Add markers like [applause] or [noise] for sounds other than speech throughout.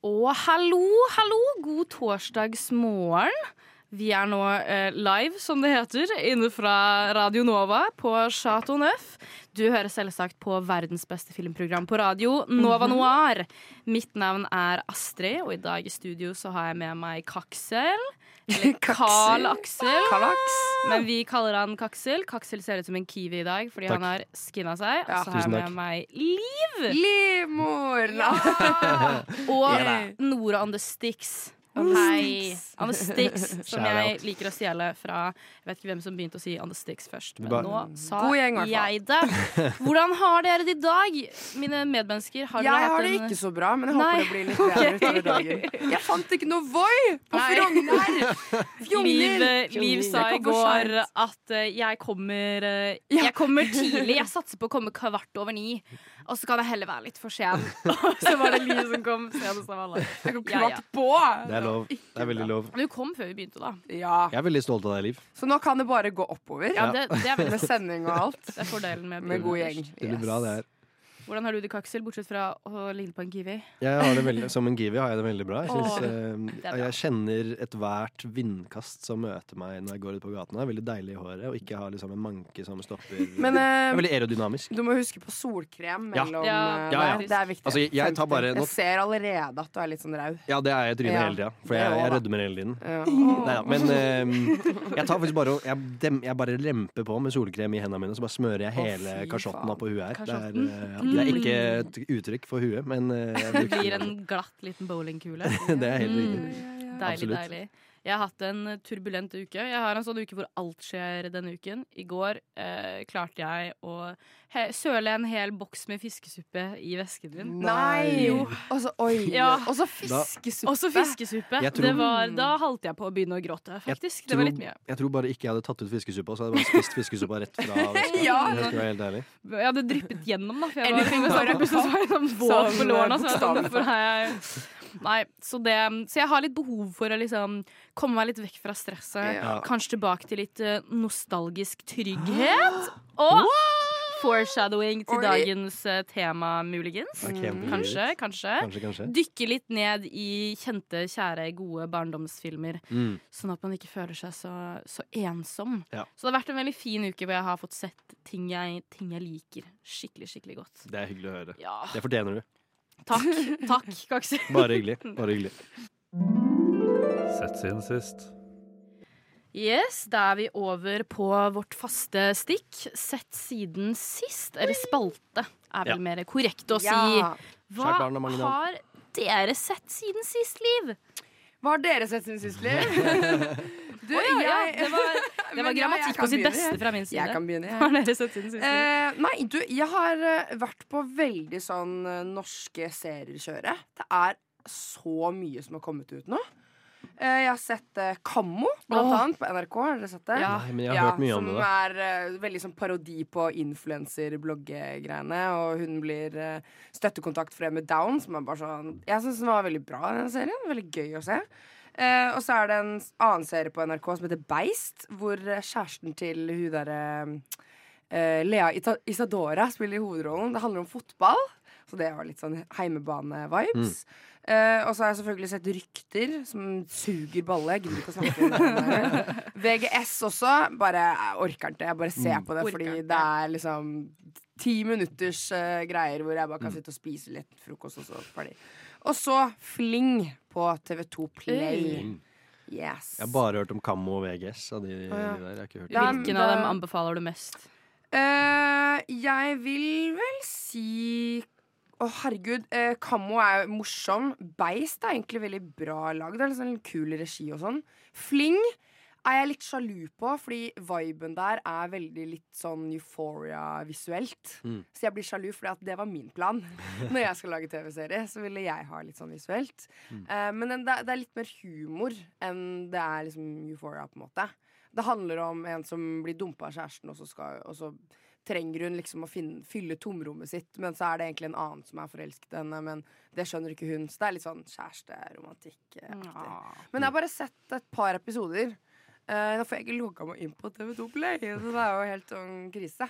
Og hallo, hallo, god torsdagsmorgen. Vi er nå eh, live, som det heter, inne fra Radio Nova på Chateau Neuf. Du hører selvsagt på verdens beste filmprogram på radio, Nova Noir. Mitt navn er Astrid, og i dag i studio så har jeg med meg Kaksel. Eller [laughs] Carl Aksel. Men vi kaller han Kaksel. Kaksel ser ut som en kiwi i dag fordi Takk. han har skinna seg. Ja, og så har jeg med meg Liv Livmor! [laughs] og Nora on the Sticks. On the Hei. sticks. On the Sticks, [laughs] som jeg liker å stjele fra Jeg vet ikke hvem som begynte å si On the Sticks først, men Bare- nå sa gjeng, jeg det. Hvordan har dere det i dag, mine medmennesker? Har Jeg har det en ikke så bra, men jeg Nei. håper det blir litt bedre [laughs] utover dagen. Jeg fant ikke noe Voi på. Frogner! Liv, Liv sa i går at eh, jeg kommer eh, Jeg kommer tidlig. Jeg [laughs] satser på å komme kvart over ni. Og så kan jeg heller være litt for sen. Og [laughs] så var det Liv som kom senest av alle. Jeg kom Ja, ja. på! Det er lov. Det er veldig lov. Du kom før vi begynte, da. Ja. Jeg er veldig stolt av deg, Liv. Så nå kan det bare gå oppover. Ja, det, det er veldig Med sending og alt. Det er fordelen med, Med god gjeng. Det blir bra, det her. Hvordan har du det, Kaksel, bortsett fra å ligne på en kiwi? Jeg har det veldig, som en kiwi har jeg det veldig bra. Jeg, synes, eh, bra. jeg kjenner ethvert vindkast som møter meg når jeg går ut på gaten. Det er veldig deilig i håret og ikke ha liksom, en manke som stopper. [laughs] Men det eh, er veldig aerodynamisk. du må huske på solkrem mellom Ja. eh, Ja, ja. Det er viktig. Altså, jeg- jeg tar bare- nå- Jeg ser allerede at du er litt sånn rau. Ja, det er jeg i trynet Ja, hele tida, for jeg, jeg rødmer hele tiden. Ja. Neida, men eh, jeg tar faktisk bare jeg, dem, jeg bare lemper på med solkrem i hendene mine, så bare smører jeg hele oh, kasjotten på huet her. Det er, Kasjotten? eh, ja, det er ikke et uttrykk for huet, men eh, [laughs] Det blir en glatt liten bowlingkule. [laughs] Det er helt riktig. Mm, deilig, Absolutt. deilig. Jeg har hatt en turbulent uke. Jeg har en sånn uke hvor alt skjer denne uken. I går eh, klarte jeg å he søle en hel boks med fiskesuppe i vesken min. Nei! Jo. Også, oi. Ja. Og så fiskesuppe. Også fiskesuppe. Tror- Det var, da holdt jeg på å begynne å gråte, faktisk. Det var litt mye. Jeg tror bare ikke jeg hadde tatt ut fiskesuppa, så hadde jeg bare spist fiskesuppa rett fra veska. Ja. Jeg skal være helt ærlig. Jeg hadde dryppet gjennom, da. For jeg Eller var, bare bare, var, så var jeg sånn Sånn, lårene. Så jeg, sånn, bokstavelig derfor jeg Nei, så, det, så jeg har litt behov for å liksom komme meg litt vekk fra stresset. Ja. Kanskje tilbake til litt eh, nostalgisk trygghet. [gasps] Og foreshadowing til dagens eh, tema, muligens. Kanskje, kanskje. Kanskje, kanskje. Dykke litt ned i kjente, kjære, gode barndomsfilmer. Mm. Sånn at man ikke føler seg så, så ensom. Ja. Så det har vært en veldig fin uke hvor jeg har fått sett ting jeg, ting jeg liker skikkelig, skikkelig godt. Det er hyggelig å høre. Ja, Det fortjener du. Takk. Takk, Kaksi. [laughs] Bare hyggelig. Bare hyggelig. Sett siden sist. Yes, da er vi over på vårt faste stikk. Sett siden sist. Eller spalte, er vel Ja. mer korrekt å si. Ja. Hva har har dere sett siden sist, Liv? Hva har dere sett siden sist, Liv? [laughs] Du, oh, ja, ja, jeg- det var, [laughs] det var grammatikk på sitt begynne, beste fra min side. Jeg kan begynne, Hva har dere sett siden sist? Liv? Eh, nei, du, jeg har eh, vært på veldig sånn eh, norske seriekjøre. Det er så mye som har kommet ut nå. Uh, jeg har sett uh, Kammo, blant oh. annet, på NRK. Har dere sett det? Ja. Nei, men jeg har hørt mye om det. Som er uh, veldig sånn parodi på influenser-bloggegreiene. Og hun blir støttekontakt for det med down, som er bare sånn Jeg syns den var veldig bra, den serien. Veldig gøy å se. Eh, og så er det en annen serie på NRK som heter Beist, hvor eh, kjæresten til hun derre eh, Lea Isadora spiller hovedrollen. Det handler om fotball, så det var litt sånn heimebane-vibes. Eh, og så har jeg selvfølgelig sett Rykter, som suger balle. Jeg gidder ikke å snakke om det. VGS [laughs] også. Bare jeg orker ikke. Jeg bare ser på det, Orker fordi det er liksom ti minutters uh, greier hvor jeg bare kan sitte og spise litt frokost, og så ferdig. Og så Fling på TV2 Play. Mm. Yes. Jeg har bare hørt om Kammo og VGS. Av de, de ja. de der. Jeg har ikke hørt Hvilken av dem anbefaler du mest? Uh, jeg vil vel si Å, herregud. Uh, Kammo er morsom. Beist er egentlig veldig bra lag. Det er liksom en kul regi og sånn. Fling er jeg litt sjalu på, fordi viben der er veldig litt sånn euphoria visuelt. Mm. Så jeg blir sjalu, fordi det var min plan. [laughs] Når jeg skal lage TV-serie, så ville jeg ha litt sånn visuelt. Eh, men det, er- det er litt mer humor enn det er liksom euphoria, på en måte. Det handler om en som blir dumpa av kjæresten, og så, skal, og så trenger hun liksom å finne, fylle tomrommet sitt, men så er det egentlig en annen som er forelsket i henne, men det skjønner ikke hun. Så det er litt sånn kjæresteromantikk. Men jeg har bare sett et par episoder. Eh, nå får jeg ikke logga meg inn på TV2 Play, så det er jo helt sånn krise.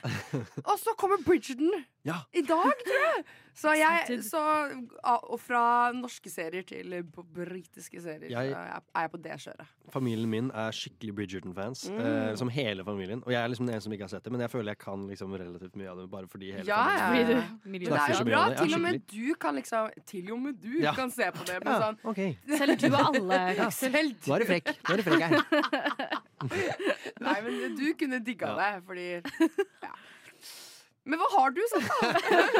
Og så kommer Bridgerton Ja. i dag, tror jeg! Så jeg, så, og fra norske serier til eh, britiske serier, Jeg- er jeg på det kjøret. Familien min er skikkelig Bridgerton-fans. Mm. eh, som hele familien. Og jeg er liksom den eneste som ikke har sett det, men jeg føler jeg kan liksom relativt mye av det bare fordi hele Ja, ja. familien ja. Men det er jo bra. Ja, Til og med du kan liksom Til og med du Ja. kan se på det. Ja, sånn, OK. Selv du og alle, ja, [laughs] Aksel. selv Nå er du frekk. Nå er du frekk her. [laughs] Nei, men du kunne digga Ja. det, fordi [laughs] ja. Men hva har du sånn, da?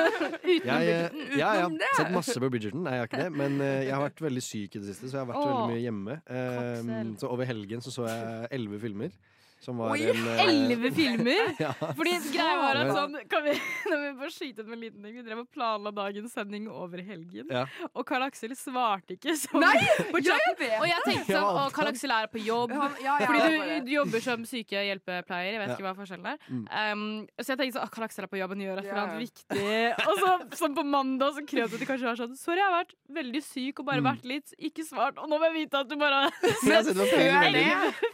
[laughs] Jeg, eh, ja, jeg har sett masse på Bridgerton. Nei, jeg har ikke det. Men eh, jeg har vært veldig syk i det siste, så jeg har vært Åh, veldig mye hjemme. Eh, så over helgen så, så jeg elleve filmer. Som var Oi, en eh, Elleve [laughs] filmer! Ja. Fordi greia var at sånn kan vi, [laughs] Når vi bare skyte med en liten ting Vi drev og planla dagens sending over helgen. Ja. Og Karl Aksel svarte ikke. Som, Nei! [laughs] Ja, jeg vet Og jeg tenkte sånn Og Karl Aksel er på jobb. Ja, ja, Fordi du, du jobber som sykehjelpepleier. Jeg vet Ja. ikke hva forskjellen er. Mm. Um, så jeg tenkte sånn, Karl Aksel er på jobb, han gjør et eller annet viktig. Og så sånn på mandag så krøp det kanskje var sånn Sorry, jeg har vært veldig syk og bare Mm. vært litt ikke svart. Og nå må jeg vite at du bare har og før det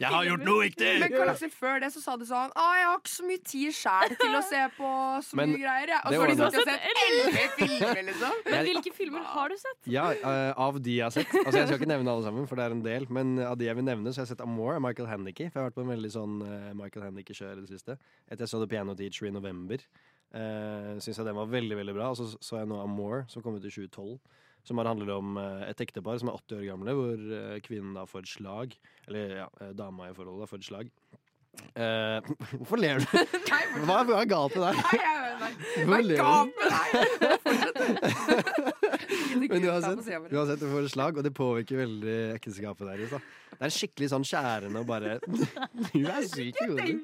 Jeg har gjort noe viktig! Men Karl Aksel, før det så sa du sånn Å, jeg har ikke så mye tid sjæl til å se på så Men mye greier. Jeg. Og så har de sittet og sett elleve filmer, liksom. Men hvilke filmer har du sett? Ja, uh, av de jeg har sett. Altså Jeg skal ikke nevne alle sammen, for det er en del. Men av de jeg vil nevne, så har jeg sett Amour av Michael Hannicky. For jeg har vært på en veldig sånn uh, Michael Hannicky-kjør i det siste. Etter jeg så The Piano Teacher i november, uh, syns jeg den var veldig veldig bra. Og så så jeg nå Amour, som kom ut i 2012. Som bare handler om eh, et ektepar som er 80 år gamle, hvor eh, kvinnen da får et slag. Eller ja, eh, dama i forholdet da får et slag. Eh, hvorfor ler du? [laughs] Nei, Hva hva er galt med deg? Nei, jeg, nei. Hva er galt med deg? Fortsett. [laughs] Men uansett, uansett du får et slag, og det påvirker veldig ekteskapet deres. da Det er skikkelig sånn skjærende og bare [laughs] Du er syk i hodet.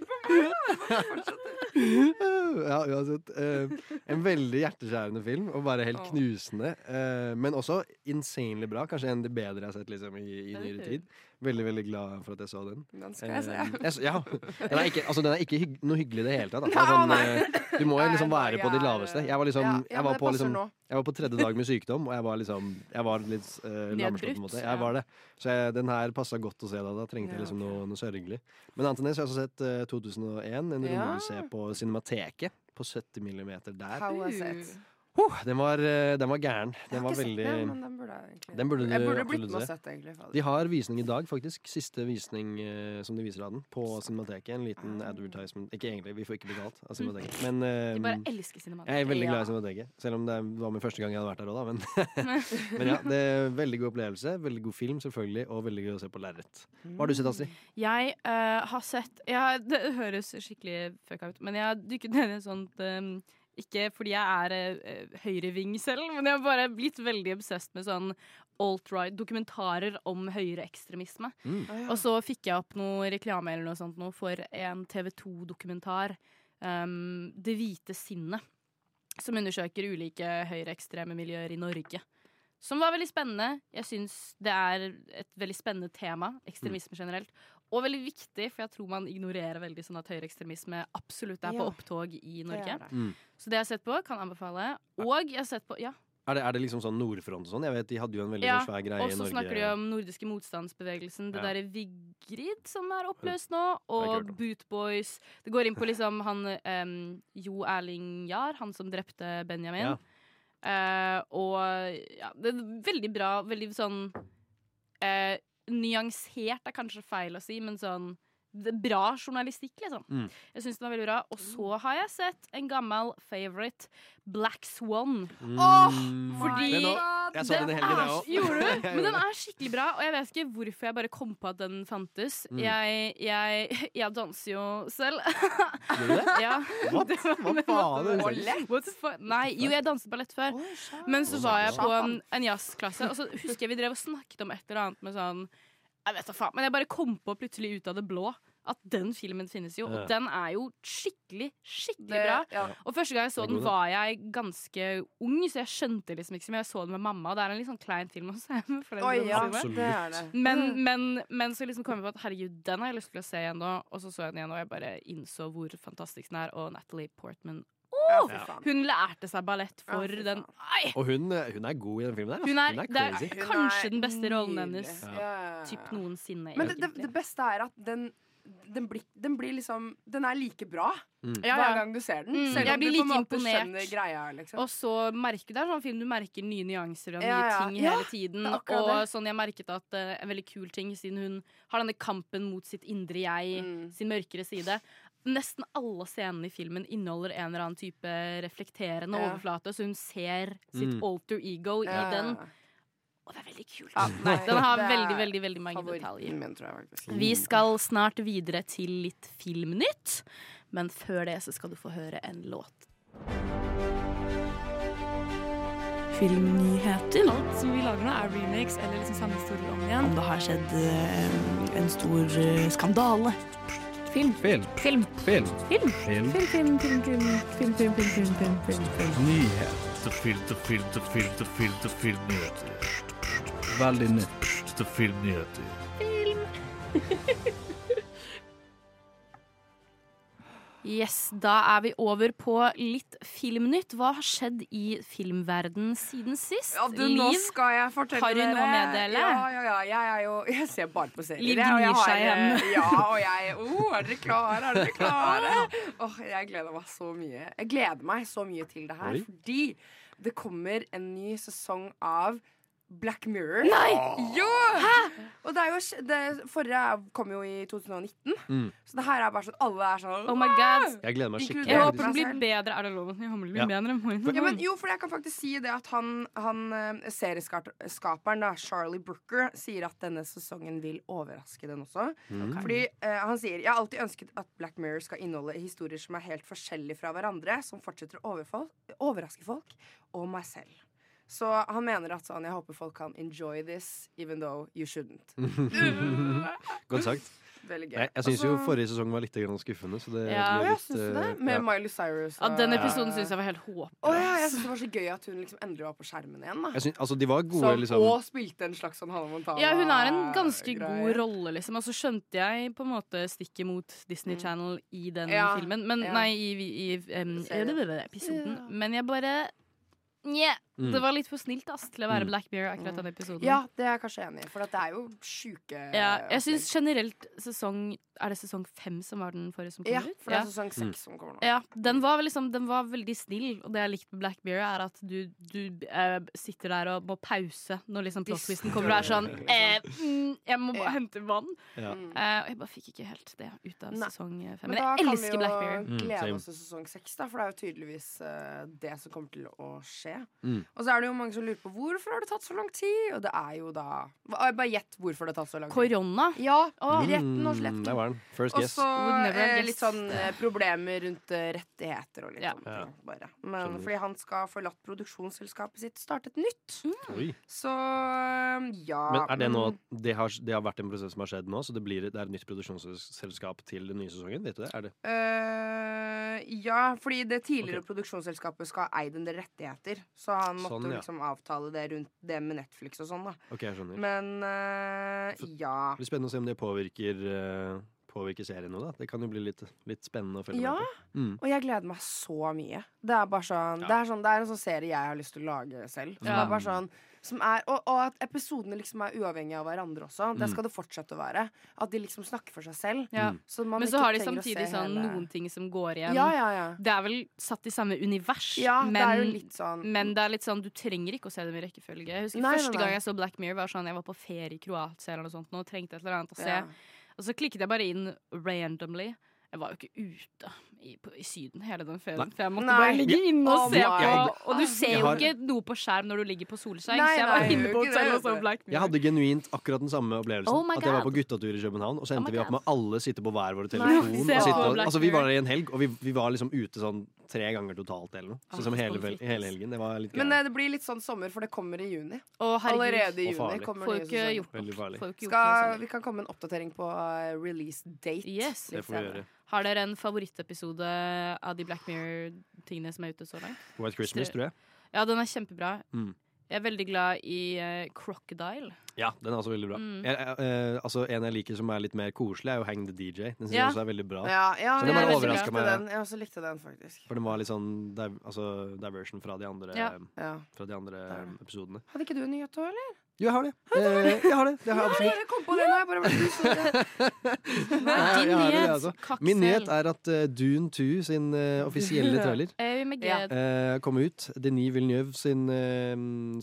ja, uansett. Uh, en veldig hjerteskjærende film, og bare helt knusende. Uh, men også insanely bra. Kanskje en av de bedre jeg har sett liksom, i, i nyere tid. Veldig veldig glad for at jeg så den. Den skal jeg se. Eh, jeg ja. Den er ikke, altså, den er ikke hygg, noe hyggelig i det hele tatt. Sånn, eh, du må jo liksom være på de laveste. Jeg var liksom jeg var på liksom jeg var på tredje dag med sykdom, og jeg var liksom Jeg var litt uh, lamslått, på en måte. Jeg var det. Så jeg, den her passa godt å se da. Da trengte jeg liksom noe, noe sørgelig. Men annet enn det så har jeg også sett eh, 2001, en Ja. romjulse på Cinemateket. På 70 millimeter der. How was it? Huh, den, var, eh, den var gæren. Jeg Den var veldig den, men den burde jeg egentlig Den burde du Jeg burde blitt med og sett, egentlig. fader. De har visning i dag, faktisk. Siste visning eh, som de viser av den. På Cinemateket. En liten advertisement. Ikke egentlig, vi får ikke betalt av [laughs] Cinemateket. Men eh, De bare elsker Cinemateket. jeg er veldig glad i Cinemateket. Selv om det var min første gang jeg hadde vært der òg, da. Men, [laughs] [laughs] men ja, det er veldig god opplevelse. Veldig god film, selvfølgelig. Og veldig gøy å se på lerret. Hva har du sett, Astrid? Jeg uh, har sett ja, Det høres skikkelig fucka ut, men jeg har dykket ned i et sånt eh, Ikke fordi jeg er uh, høyreving selv, men jeg har bare blitt veldig obsessed med sånn alt-right, dokumentarer om høyreekstremisme. Mm. Og så fikk jeg opp noe reklame eller noe sånt nå for en TV 2-dokumentar, um, Det hvite sinnet, som undersøker ulike høyreekstreme miljøer i Norge. Som var veldig spennende. Jeg syns det er et veldig spennende tema, ekstremisme generelt. Og veldig viktig, for jeg tror man ignorerer veldig sånn at høyreekstremisme absolutt er på opptog i Norge. Det det. Mm. Så det jeg har sett på, kan anbefale. Og jeg har sett på Ja. Er, det, er det liksom sånn Nordfront og sånn? Jeg vet De hadde jo en veldig Ja, sånn svær greie Og så snakker de om nordiske motstandsbevegelsen. Det Ja. derre Vigrid som er oppløst nå, og hørt om. Boot Boys. Det går inn på liksom han um, Jo Erling Jahr, han som drepte Benjamin. Ja. Uh, og ja, det er veldig bra, veldig sånn eh, Nyansert er kanskje feil å si, men sånn bra journalistikk, liksom. Mm. Jeg syns den var veldig bra. Og så har jeg sett en gammel favorite, Black Swan. Mm. Åh, fordi- Jeg så den i helgen, jeg òg. Gjorde du? [laughs] Men den er skikkelig bra, og jeg vet ikke hvorfor jeg bare kom på at den fantes. Mm. Jeg, jeg, jeg danser jo selv. Gjør du det? [laughs] ja. What? Hva faen? What? Nei, jo, jeg danset ballett før. Oh. Men så var jeg på en, en jazzklasse, og så husker jeg vi drev og snakket om et eller annet med sånn Jeg vet da faen, men jeg bare kom på plutselig ut av det blå at den filmen finnes jo, Ja. og den er jo skikkelig, skikkelig Det- bra. ja. Og første gang jeg så Den var jeg ganske ung, så jeg skjønte liksom ikke så mye. Jeg så den med mamma, og det er en litt sånn klein film å se [laughs] Oi, ja, det er det. Men, men, men så liksom kom jeg på at herregud, den har jeg lyst til å se igjen nå. Og så så jeg den igjen, og jeg bare innså hvor fantastisk den er. Og Natalie Portman. Ja, Ja. Hun lærte seg ballett for Ja, den Ai! Og hun, eh, hun er god i den filmen der. Hun er, det er crazy. Hun kanskje er den beste rollen hennes Ja, typ noensinne. Men det, det, det beste er at den den blir, den blir liksom Den er like bra Ja, hver gang du ser den. Mm, selv om du på en måte imponert. skjønner greia. Liksom. Og så merker det er sånn film du merker nye nyanser og nye Ja, ja. ting Ja, hele tiden. det Og det. sånn jeg merket at uh, en veldig kul ting, siden hun har denne kampen mot sitt indre jeg, Mm. sin mørkere side. Nesten alle scenene i filmen inneholder en eller annen type reflekterende Ja. overflate, så hun ser sitt Mm. alter ego Ja, i den. Og det er veldig kult. Ja, nei, den har veldig, veldig veldig mange detaljer. Min, tror jeg. Vi skal snart videre til litt filmnytt, men før det så skal du få høre en låt. Filmnyheter. Alt som vi lager nå, er remakes eller liksom samme historie om igjen. Om det har skjedd eh, en stor eh, skandale. Film. Film. Film. Film. Film. Film. Film, film, film, film, film, film, film, film, film, film, film. Nyhet. filter, filter, film, film, film, til filmnyheter. Veldig nytt Filmnyheter. filmnyheter. [laughs] Yes, da er vi over på litt filmnytt. Hva har skjedd i filmverden siden sist? Ja, du, nå skal jeg fortelle har du noe å meddele? Ja, ja, ja. Jeg er jo Jeg ser bare på serier. Liv gnir seg igjen. eh, Ja, og jeg oh, Er dere klare? Er dere klare? [laughs] Oh, jeg gleder meg så mye. Jeg gleder meg så mye til det her Oi. fordi det kommer en ny sesong av Black Mirror. Nei! Jo! Hæ? Og det er jo det Forrige kom jo i 2019, Mm. så det her er bare sånn alle er sånn Oh my god. Jeg gleder meg skikkelig. Jeg håper den blir bedre. Er det lov? Jeg håper den blir Ja. bedre. Ja, men jo, for jeg kan faktisk si det at han, han eh, serieskaperen, da, Charlie Brooker, sier at denne sesongen vil overraske den også. Mm. Fordi uh, han sier Jeg har alltid ønsket at Black Mirror skal inneholde historier som er helt forskjellige fra hverandre, som fortsetter å overraske folk, og meg selv. Så han mener at sånn Jeg håper folk kan enjoy this, even though you shouldn't. [laughs] Godt sagt. Veldig gøy. Jeg, jeg syns jo forrige sesong var litt grann skuffende. Så det Ja. ble Ja, litt, syns du det? eh, Med ja. Miley Cyrus. Ja, den og- episoden syns jeg var helt håpløs. Å ja, jeg syns det var så gøy at hun liksom endelig var på skjermen igjen. da Jeg syns, altså, de var gode, så, liksom. Og spilte en slags sånn Hannah Montana. Ja, hun er en ganske greie. god rolle, liksom. Og så skjønte jeg på en måte stikket mot Disney Mm. Channel i den Ja, filmen. Men ja. nei, i, i, i um, det episoden. Ja. Men jeg bare Nja. Mm. Det var litt for snilt ass, til å være Mm. Black Mirror, akkurat den episoden. Ja, det er jeg kanskje enig i, for det er jo sjuke Ja, jeg syns generelt sesong Er det sesong fem som var den forrige som kom Ja, ut? for det er sesong Mm. seks som kommer nå. Ja, den var, liksom, den var veldig snill, og det jeg likte med Black Mirror, er at du, du eh, sitter der og må pause når liksom plot twisten kommer og er sånn [laughs] eh, mm, Jeg må bare hente vann. Ja. Mm. Eh, og jeg bare fikk ikke helt det ut av Nei. sesong fem. Men Men jeg kan Black vi Da jo vi jo glede oss til sesong seks, da, for det er jo tydeligvis eh, det som kommer til å skje. Mm. Og så er det jo mange som lurer på hvorfor har det tatt så lang tid, og det er jo da Bare gjett hvorfor det har tatt så lang tid. Korona. Ja, oh. retten og Mm, slett. var den. First Og så eh, litt sånn eh, problemer rundt eh, rettigheter og litt Ja. sånn. Ja. Bare. Men Skjønner. fordi han skal ha forlatt produksjonsselskapet sitt, startet nytt. Mm. Så eh, ja. Men er det nå det har, det har vært en prosess som har skjedd nå, så det, blir, det er et nytt produksjonsselskap til den nye sesongen? Vet du det? Er det? Uh, ja, fordi det tidligere produksjonsselskapet skal ha eid en del rettigheter. Så han måtte Sånn, ja. liksom avtale det rundt det med Netflix og sånn, da. Ok, jeg skjønner. Men Så- ja. Det blir spennende å se om det påvirker, eh, påvirker serien nå, da Det kan jo bli litt, litt spennende å følge Ja. med på. Mm. Og jeg gleder meg så mye. Det er bare sånn, Ja. det, er sånn det er en sånn serie jeg har lyst til å lage selv. Ja. er bare sånn er, og, og at episodene liksom er uavhengige av hverandre også. Det Mm. skal det fortsette å være. At de liksom snakker for seg selv. Ja. Mm. Så Men så har de samtidig sånn hele- noen ting som går igjen. Ja, ja, ja. Det er vel satt i samme univers, Ja, men, det er jo litt sånn men det er litt sånn, du trenger ikke å se dem i rekkefølge. Jeg husker Nei, nei, Første nei. gang jeg så Black Mirror, var sånn jeg var på ferie i Kroatia eller noe sånt, og trengte et eller annet å se. Og så klikket jeg bare inn randomly. Jeg var jo ikke ute i, på, i Syden hele den ferien, for jeg måtte Nei. bare ligge inne og Oh se på. Og du ser jo har- ikke noe på skjerm når du ligger på solseng, Nei, så jeg var inne på hotellet og så Black Mirror. Jeg hadde genuint akkurat den samme opplevelsen. Oh at jeg var på guttatur i København, og så Oh endte oh vi opp med alle sitte på hver vår telefon. og sitte og, altså, vi var der i en helg, og vi, vi var liksom ute sånn tre ganger totalt. Eller noe. Ah, Så som hele, hele helgen. Det var litt Men gøy. eh, det blir litt sånn sommer, for det kommer i juni. Å. Allerede i juni farlig. kommer Får gjort ikke gjort noe Skal, vi kan komme med en oppdatering på eh, release date. Yes. Det får vi gjøre. Har dere en favorittepisode av de Black Mirror-tingene som er ute så langt? White Christmas, tror jeg. Ja, den er kjempebra. Mm. Jeg er veldig glad i uh, Crocodile. Ja, den er også veldig bra. Mm. Jeg, jeg, eh, altså, en jeg liker som er litt mer koselig, er jo Hang the DJ. Den synes Ja. jeg også er veldig bra. Ja, ja Så den jeg overrasket likte meg. Den. Jeg også likte den, faktisk. For den var litt sånn di altså, diversion fra de andre, Ja. Ja. fra de andre episodene. Hadde ikke du en nyhet òg, eller? Jo, jeg har det. Eh, jeg har det. Det har jeg absolutt. Jeg kom på det nå. Jeg bare ble [laughs] Hva er din jeg har det, nyhet, altså. Kaksel? Min nyhet er at uh, Dune 2 sin uh, offisielle [laughs] trailer uh, eh, kommer ut. Denis Villeneuve sin,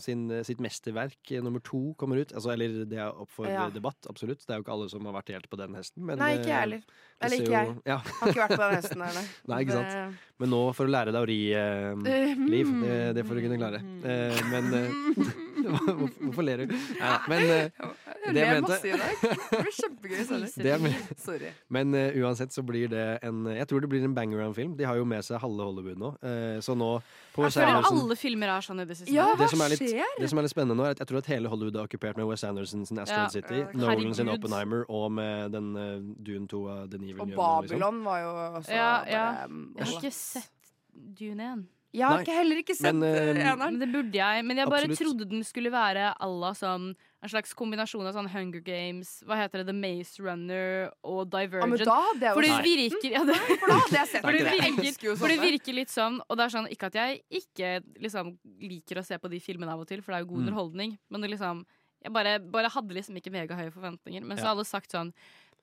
sin, sitt mesterverk nummer to kommer ut. Altså, eller det er opp for Ja. debatt, absolutt. Det er jo ikke alle som har vært helt på den hesten. Men, Nei, ikke jeg heller. Eller ikke jeg. jo- Ja, Har ikke vært på den hesten her, nei. [laughs] Nei, ikke sant. Men nå, for å lære deg å ri, Liv, det, det får du kunne klare. Eh, men [laughs] Hvorfor hvorfor ler du? Ja, men uh, [laughs] Jeg det jeg ler mente masse i dag. Det blir kjempegøy. [laughs] Sorry. det men- Sorry. Men uh, uansett så blir det en Jeg tror det blir en bangaround-film. De har jo med seg halve Hollywood nå. Uh, så nå på Jeg Wes føler Anderson alle filmer er sånn i det siste. Ja, det hva som, er litt, skjer? det som er litt spennende nå, er at jeg tror at hele Hollywood er okkupert med Wes Anderson sin Astrid Ja. City, Ja, Nolan sin. Oppenheimer og med den uh, Dune 2 av Denis Og Babylon liksom. Babylon var jo også Ja, ja. bare Jeg har ikke sett Dune 1. Jeg har Nei. ikke heller ikke sett Men, eh, eh, eneren. Men det burde jeg. Men jeg bare Absolutt. trodde den skulle være à la sånn en slags kombinasjon av sånn Hunger Games, hva heter det, The Maze Runner og Ja, men Divergent. da for det virker ja, det, For da hadde jeg sett for det virker, for det virker litt sånn Og det er sånn, ikke at jeg ikke liksom liker å se på de filmene av og til, for det er jo god Mm. underholdning, men det liksom jeg bare, bare hadde liksom ikke megahøye forventninger. Men så Ja. hadde alle sagt sånn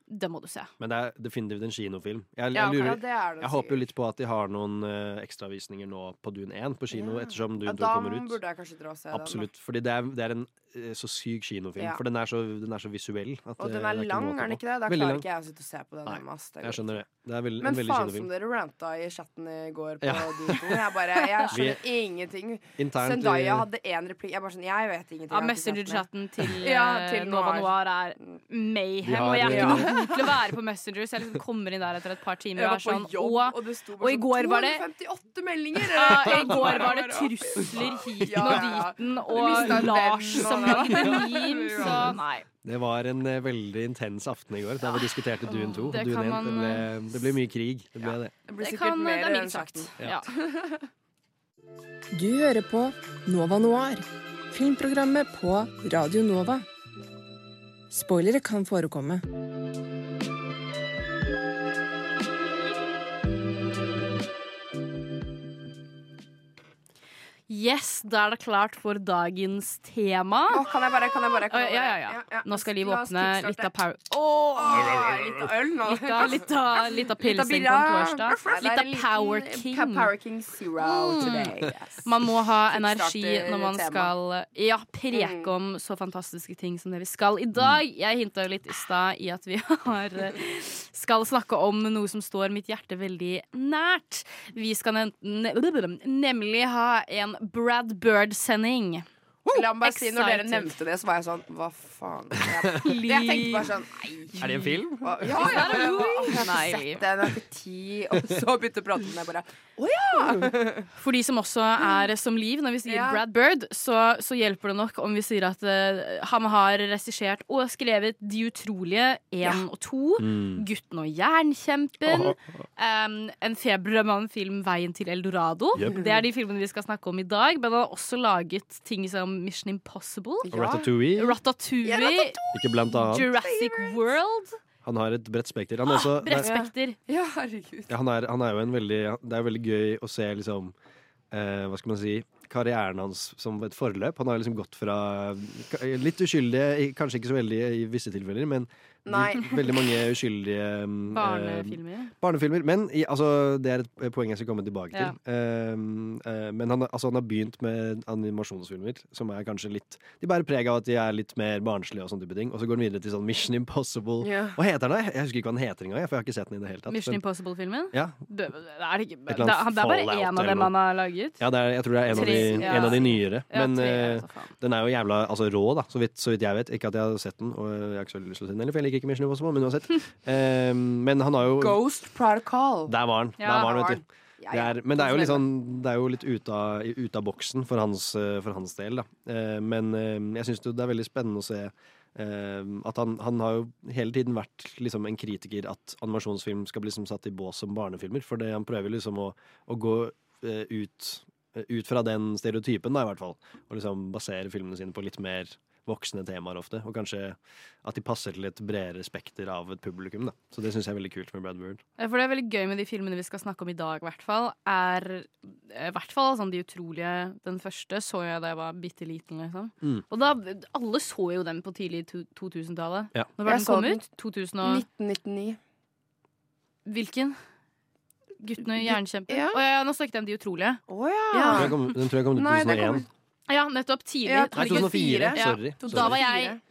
Det må du se. Men det er definitivt en kinofilm. Jeg, jeg, Ja, lurer, Ja, det det jeg håper jo litt på at de har noen uh, ekstravisninger nå på Dune 1 på kino, Ja. ettersom Ja, 2 kommer ut. Da burde jeg kanskje dra og se den. Absolutt. Fordi det er, det er en så syk kinofilm. Ja. For den er så, den er så visuell. At. Og eh, den er, er lang, er den ikke det? Da klarer lang. ikke jeg å sitte og se på den Nei, Jeg skjønner det. Det er veldig, Men en veldig faen som dere ranta i chatten i går på Ja. 2. Jeg bare, jeg [laughs] skjønner ingenting. Internt, Zendaya eh, hadde én replikk. Jeg bare sånn, jeg vet ingenting. Ja, har. Messenger-chatten [laughs] til, Ja, eh, til Nova Noir. Er mayhem. De har, og jeg er ikke eh, noe god til å være på Messenger, så jeg liksom kommer inn der etter et par timer og er sånn jobb, og, og det sto og i går var det- sånn 258 meldinger! Ja, I [laughs] går var det trusler hiten og diten, og Lars som [laughs] så nei. Det var en eh, veldig intens aften i går da vi diskuterte Dune 2. det Dune 1. man, det, ble, det ble mye krig. Det ble det. Det blir Det, kan, mer det er mildt sagt. Ja. Ja. Du hører på Nova Noir, filmprogrammet på Radio Nova. Spoilere kan forekomme. Yes, da er det klart for dagens tema. Å, kan jeg bare, kan jeg bare, kan jeg Ja, bare ja, ja. Nå skal Liv åpne litt av power... Åh, litt av øl nå. Litt av, litt av, litt av pilsing på en torsdag. Litt av Power King. Power King Zero Mm. today. Yes. Man må ha energi når man skal ja, preke Mm. om så fantastiske ting som det vi skal i dag. Jeg hinta jo litt i stad i at vi [laughs] har, skal snakke om noe som står mitt hjerte veldig nært. Vi skal ne ne nemlig ha en Brad Bird-sending. La meg bare si, når dere nevnte det, så var jeg sånn Hva faen? Jeg, jeg tenkte bare sånn Nei. Er det en film? hva- Ja, ja, ja, ja. Jeg har Nei, ikke Liv. sett den, etter ti. Og så begynte jeg å prate om bare Jeg ja. [laughs] For de som også er som Liv, når vi sier Ja. Brad Bird, så, så hjelper det nok om vi sier at uh, han har regissert og skrevet De utrolige 1 og 2, Mm. Gutten og jernkjempen, um, En febermann-film Veien til Eldorado. Yep. Det er de filmene vi skal snakke om i dag. Men han har også laget ting som Mission Impossible, Ja. Ratatouille. Ratatouille, Ja, Ikke blant annet. Jurassic World. Han har et bredt spekter. Han, er også, det er- Bredt spekter. Ja, herregud. ja, han, er, han er jo en veldig Det er veldig gøy å se liksom eh, Hva skal man si karrieren hans som et forløp. Han har liksom gått fra litt uskyldige, kanskje ikke så veldig i visse tilfeller, men Nei. [laughs] veldig mange uskyldige barnefilmer. eh, Barnefilmer. Men i, altså, det er et poeng jeg skal komme tilbake til. Ja. eh, men han, altså, han har begynt med animasjonsfilmer som er kanskje litt De bærer preg av at de er litt mer barnslige, og sånne type ting. Og så går han videre til sånn Mission Impossible. Ja. Hva heter den? Jeg husker ikke hva den heter engang, for jeg har ikke sett den i det hele tatt. Mission Impossible-filmen. ja, Det, er det, ikke, det, det er bare én av dem han har laget. ja det er, jeg tror det er en, av de, ja. en av de nyere. Ja, Men tre, eh, den er jo jævla altså, rå, da, så vidt, så vidt jeg vet. Ikke at jeg har sett den, og jeg har ikke så lyst til å se den heller, for jeg liker ikke Mission Impossible, men uansett. Um, [laughs] men han har jo Ghost Protocol. Der var han. Ja, der var han vet du. Ja, Det er, men det er jo litt sånn er jo litt ute av, ut av boksen for hans, eh, for hans del, da. Eh, Men eh, jeg syns det er veldig spennende å se at han, han har jo hele tiden vært liksom en kritiker at animasjonsfilm skal bli liksom satt i bås som barnefilmer. For det, han prøver liksom å, å gå ut, ut fra den stereotypen, da, i hvert fall. Og liksom basere filmene sine på litt mer voksne temaer ofte. Og kanskje at de passer til et bredere spekter av et publikum. Da. Så det syns jeg er veldig kult med Brad Bird. For det er veldig gøy med de filmene vi skal snakke om i dag, i hvert fall. Er i hvert fall sånn De utrolige Den første så jeg da jeg var bitte liten, liksom. Mm. Og da Alle så jo den på tidlig 2000-tallet. Ja. Når var den kom den ut? 2000 og 1999. Hvilken? Guttene i Jernkjempen? ja. Oh, ja, nå snakket jeg om De utrolige. Oh, ja. Ja. Kom, den tror jeg kom ut i Nei, 2001. Ja, nettopp. Tidlig. Ja, Nei, 2004. Ja. Da var jeg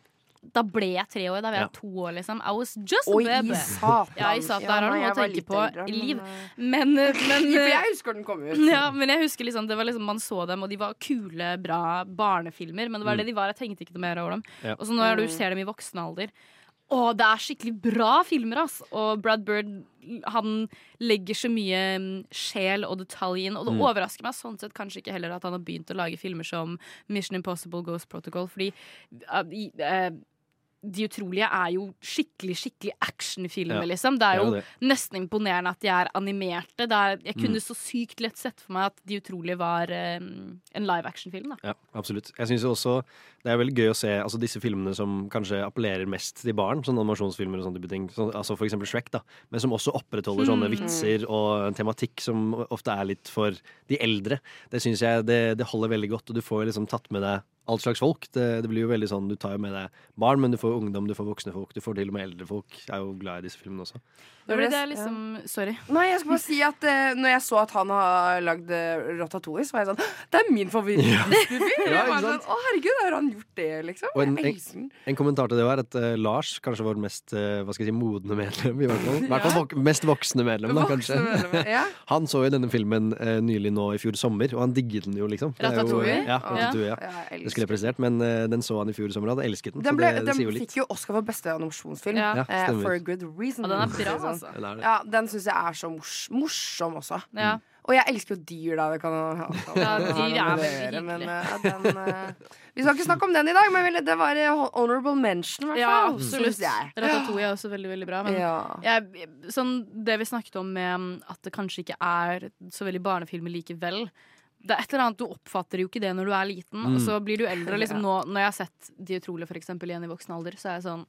Da ble jeg tre år. Da var jeg Ja. to år, liksom. I was just a Oi, baby. satan. Ja, i satan, der har du noe å tenke på eldre, liv. eh, Men, [laughs] men For jeg husker den kom ut. ja, men jeg husker liksom, det var liksom Man så dem, og de var kule, bra barnefilmer. Men det var Mm. det de var. Jeg tenkte ikke noe mer over dem. Ja. Og så når du Mm. ser dem i voksen alder Å, det er skikkelig bra filmer, ass! Og Brad Bird han legger så mye mm, sjel og detalj inn. Og det Mm. overrasker meg sånn sett kanskje ikke heller at han har begynt å lage filmer som Mission Impossible Ghost Protocol, fordi uh, i, eh, De utrolige er jo skikkelig skikkelig actionfilmer, Ja. liksom. Det er jo ja, det. nesten imponerende at de er animerte. Det er, jeg kunne Mm. så sykt lett sett for meg at De utrolige var um, en live action-film. Ja, absolutt. Jeg synes også det er veldig gøy å se altså, disse filmene som kanskje appellerer mest til barn, sånne animasjonsfilmer og sånne type ting. Så, altså for eksempel Shrek, da. Men som også opprettholder sånne Mm. vitser og en tematikk som ofte er litt for de eldre. Det syns jeg det, det holder veldig godt, og du får liksom tatt med deg all slags folk. Det, det blir jo veldig sånn, Du tar jo med deg barn, men du får ungdom, du får voksne folk, du får til og med eldre folk. Jeg er jo glad i disse filmene også. Det er liksom Sorry. Nei, jeg skal bare si at eh, Når jeg så at han har lagd uh, Ratatouille, så var jeg sånn Det er min favoritt-Disney-film! [laughs] Ja, ikke sånn, Å, herregud, har han gjort det, liksom? Og en- jeg elsker den. En kommentar til det var at eh, Lars kanskje vår mest eh, hva skal jeg si, modne medlem. I hvert fall, [laughs] I hvert fall vok mest voksne medlem, da, kanskje. Voksne medlemmer. [laughs] Ja. Han så jo denne filmen eh, nylig nå i fjor sommer, og han digget den jo, liksom. Det er jo- Ratatouille? Ja, Ratatouille, ja. Ja, jeg Det skulle jeg presisert, men eh, den så han i fjor sommer, og hadde elsket den. den, så ble, det, det den sier jo litt. fikk jo Oscar for beste animasjonsfilm. Ja. Ja, eh, stemmer. for a good reason. Og den er bra, det sånn. Altså. Den er det. Ja, den syns jeg er så mors morsom også. Ja. Og jeg elsker jo dyr, da. Det kan jo ha, Ja, dyr noe er med det å veldig gjøre, men, eh, den, uh, Vi skal ikke snakke om den i dag, men det var eh, honorable mention, i hvert Ja, absolutt. jeg. Ratatouille er også veldig, veldig bra. Men Ja. jeg, sånn, det vi snakket om med mm, at det kanskje ikke er så veldig barnefilmer likevel. Det er et eller annet, Du oppfatter jo ikke det når du er liten, og så blir du eldre. Liksom, nå, når jeg har sett De utrolige for eksempel, igjen i voksen alder, så er jeg sånn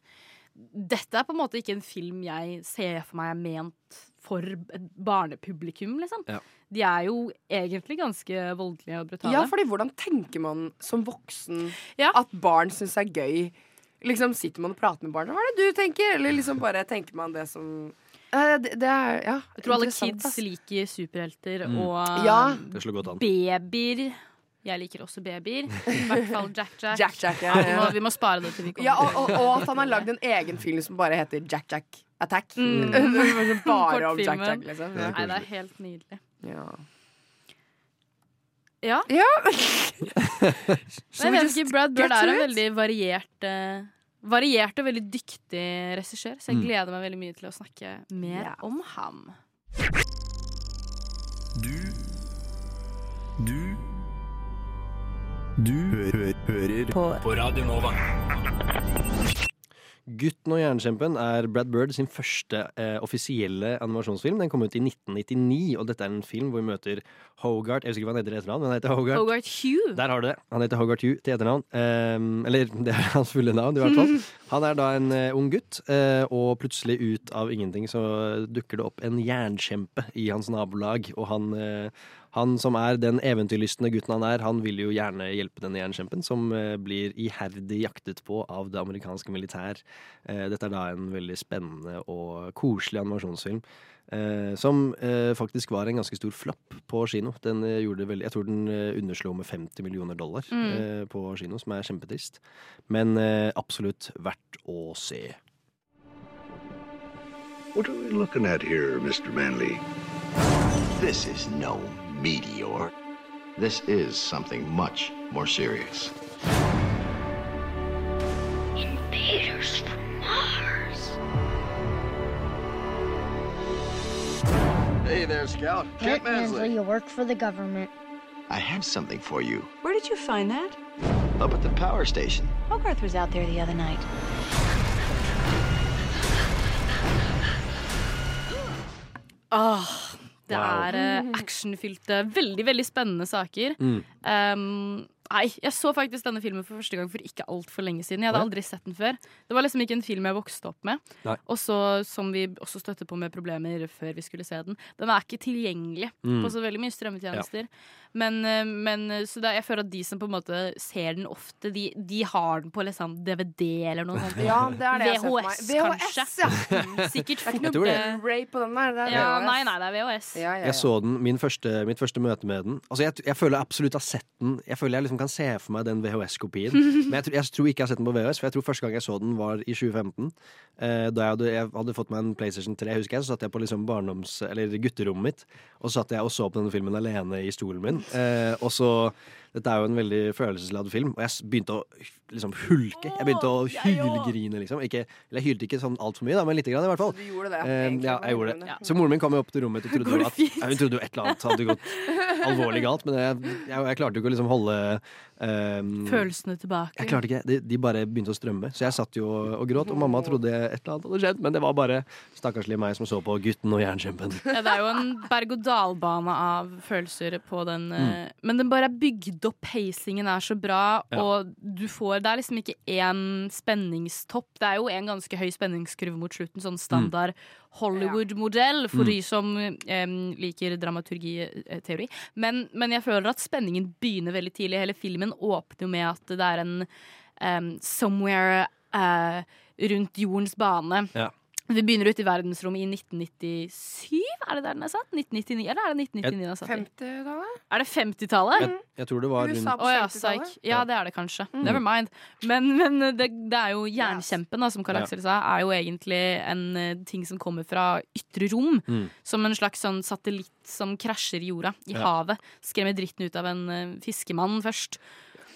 Dette er på en måte ikke en film jeg ser for meg er ment for et barnepublikum, liksom. Ja. De er jo egentlig ganske voldelige og brutale. ja, fordi hvordan tenker man som voksen Ja. at barn syns er gøy? Liksom Sitter man og prater med barna? Hva er det du tenker? Eller liksom bare tenker man det som Eh, det, det er ja, jeg tror alle kids ass. liker superhelter Mm. og Ja. Babyer. Jeg liker også babyer. [laughs] I hvert fall Jack Jack. Jack Jack, ja, Vi, må, ja. vi må spare det til vi kommer ja og, og, og at han har lagd en egen film som bare heter Jack Jack Attack. Mm. [laughs] [laughs] bare om Jack-Jack, liksom. Ja. Ja. Nei, det er helt nydelig. Ja. Ja. Ja. Men jeg vet ikke, Brad Bird er en veldig variert uh, Variert og veldig dyktig regissør, så jeg Mm. gleder meg veldig mye til å snakke mer yeah. om ham. Du Du Du hø hø hører på. på Radio Nova. 'Gutten og jernkjempen' er Brad Bird sin første eh, offisielle animasjonsfilm. Den kom ut i 1999, og dette er en film hvor vi møter Hogart Jeg husker ikke hva han heter i etternavn, men han heter Hogart. Hogart Hugh. Der har du det. Han heter Hogart Hugh til etternavn. Eh, eller [laughs] det er hans fulle navn, i hvert fall. [laughs] Han er da en eh, ung gutt, eh, og plutselig ut av ingenting så dukker det opp en jernkjempe i hans nabolag. Og han, eh, han som er den eventyrlystne gutten han er, han vil jo gjerne hjelpe denne jernkjempen, som eh, blir iherdig jaktet på av det amerikanske militær. Eh, dette er da en veldig spennende og koselig animasjonsfilm. Eh, som eh, faktisk var en ganske stor flopp på kino. Den eh, gjorde det veldig, jeg tror den eh, underslo med 50 millioner dollar Mm. eh, på kino, som er kjempetrist. Men eh, absolutt verdt å se. What are we looking at here, Mr. Manley? This is no meteor. This is something much more serious. Invaders from Mars. Hey there, Scout. Kent Mansley. you work for the government. I have something for you. Where did you find that? Up at the power station. Hogarth was out there the other night. Åh, det Wow. er eh, actionfylte, veldig, veldig spennende saker. Mm. Um, Nei, jeg så faktisk denne filmen for første gang for ikke altfor lenge siden. Jeg hadde aldri sett den før. Det var liksom ikke en film jeg vokste opp med. Og så, som vi også støtte på med problemer før vi skulle se den, den er ikke tilgjengelig Mm. på så veldig mye strømmetjenester. Men, eh, men så det, er- jeg føler at de som på en måte ser den ofte, de, de har den på liksom DVD eller noe sånt. Ja, det er det jeg ser for meg. VHS, VHS, kanskje. ja. [laughs] Sikkert Det er ikke fort. noe eh, Blu-ray på den der. Det er Ja, VHS. nei, nei, det er VHS. Ja, ja, ja. Jeg så den, min første, mitt første møte med den. Altså jeg, jeg føler absolutt jeg har sett den. Jeg føler jeg liksom kan se for meg den VHS-kopien. [laughs] Men jeg, tror- jeg tror ikke jeg har sett den på VHS, for jeg tror første gang jeg så den, var i 2015. Eh, da jeg hadde, jeg hadde fått meg en PlayStation 3, husker jeg, så satt jeg på liksom barndoms... Eller gutterommet mitt. Og så satt jeg og så på denne filmen alene i stolen min. Eh, og så Dette er jo en veldig følelsesladd film, og jeg begynte å liksom hulke. Jeg begynte å hylgrine, liksom. Ikke, eller jeg hylte ikke sånn altfor mye, da, men lite grann i hvert fall. Du gjorde det. Eh, ja, jeg gjorde det. Ja. Så moren min kom jo opp til rommet og trodde at ja, hun trodde jo et eller annet hadde gått alvorlig galt. Men jeg, jeg, jeg klarte jo ikke å liksom holde ehm, Følelsene tilbake. Jeg klarte ikke, de, de bare begynte å strømme. Så jeg satt jo og, gråt, og mamma trodde et eller annet hadde skjedd. Men det var bare stakkarslige meg som så på Gutten og jernkjempen. Ja, det er jo en berg-og-dal-bane av følelser på den. Mm. eh, Men den bare er bygd opp, pacingen er så bra, Ja. og du får Det er liksom ikke én spenningstopp. Det er jo en ganske høy spenningskurve mot slutten, sånn standard Hollywood-modell for Mm. de som um, liker dramaturgiteori. Men, men jeg føler at spenningen begynner veldig tidlig. Hele filmen åpner jo med at det er en um, somewhere uh, rundt jordens bane. Ja. Vi begynner ute i verdensrommet i 1997, er det der den er satt? 1999, eller er det 1999 den er satt i? 50-tallet? Er det 50-tallet? Jeg, jeg tror det var USA rundt på Å ja, 50-tallet? psyk. Ja, det er det kanskje. Never mind. Men, men det, det er jo jernkjempen, da, som Karl Ja. Aksel sa, er jo egentlig en eh, ting som kommer fra ytre rom. Mm. Som en slags sånn satellitt som krasjer i jorda, i Ja. havet. Skremmer dritten ut av en uh, fiskemann først.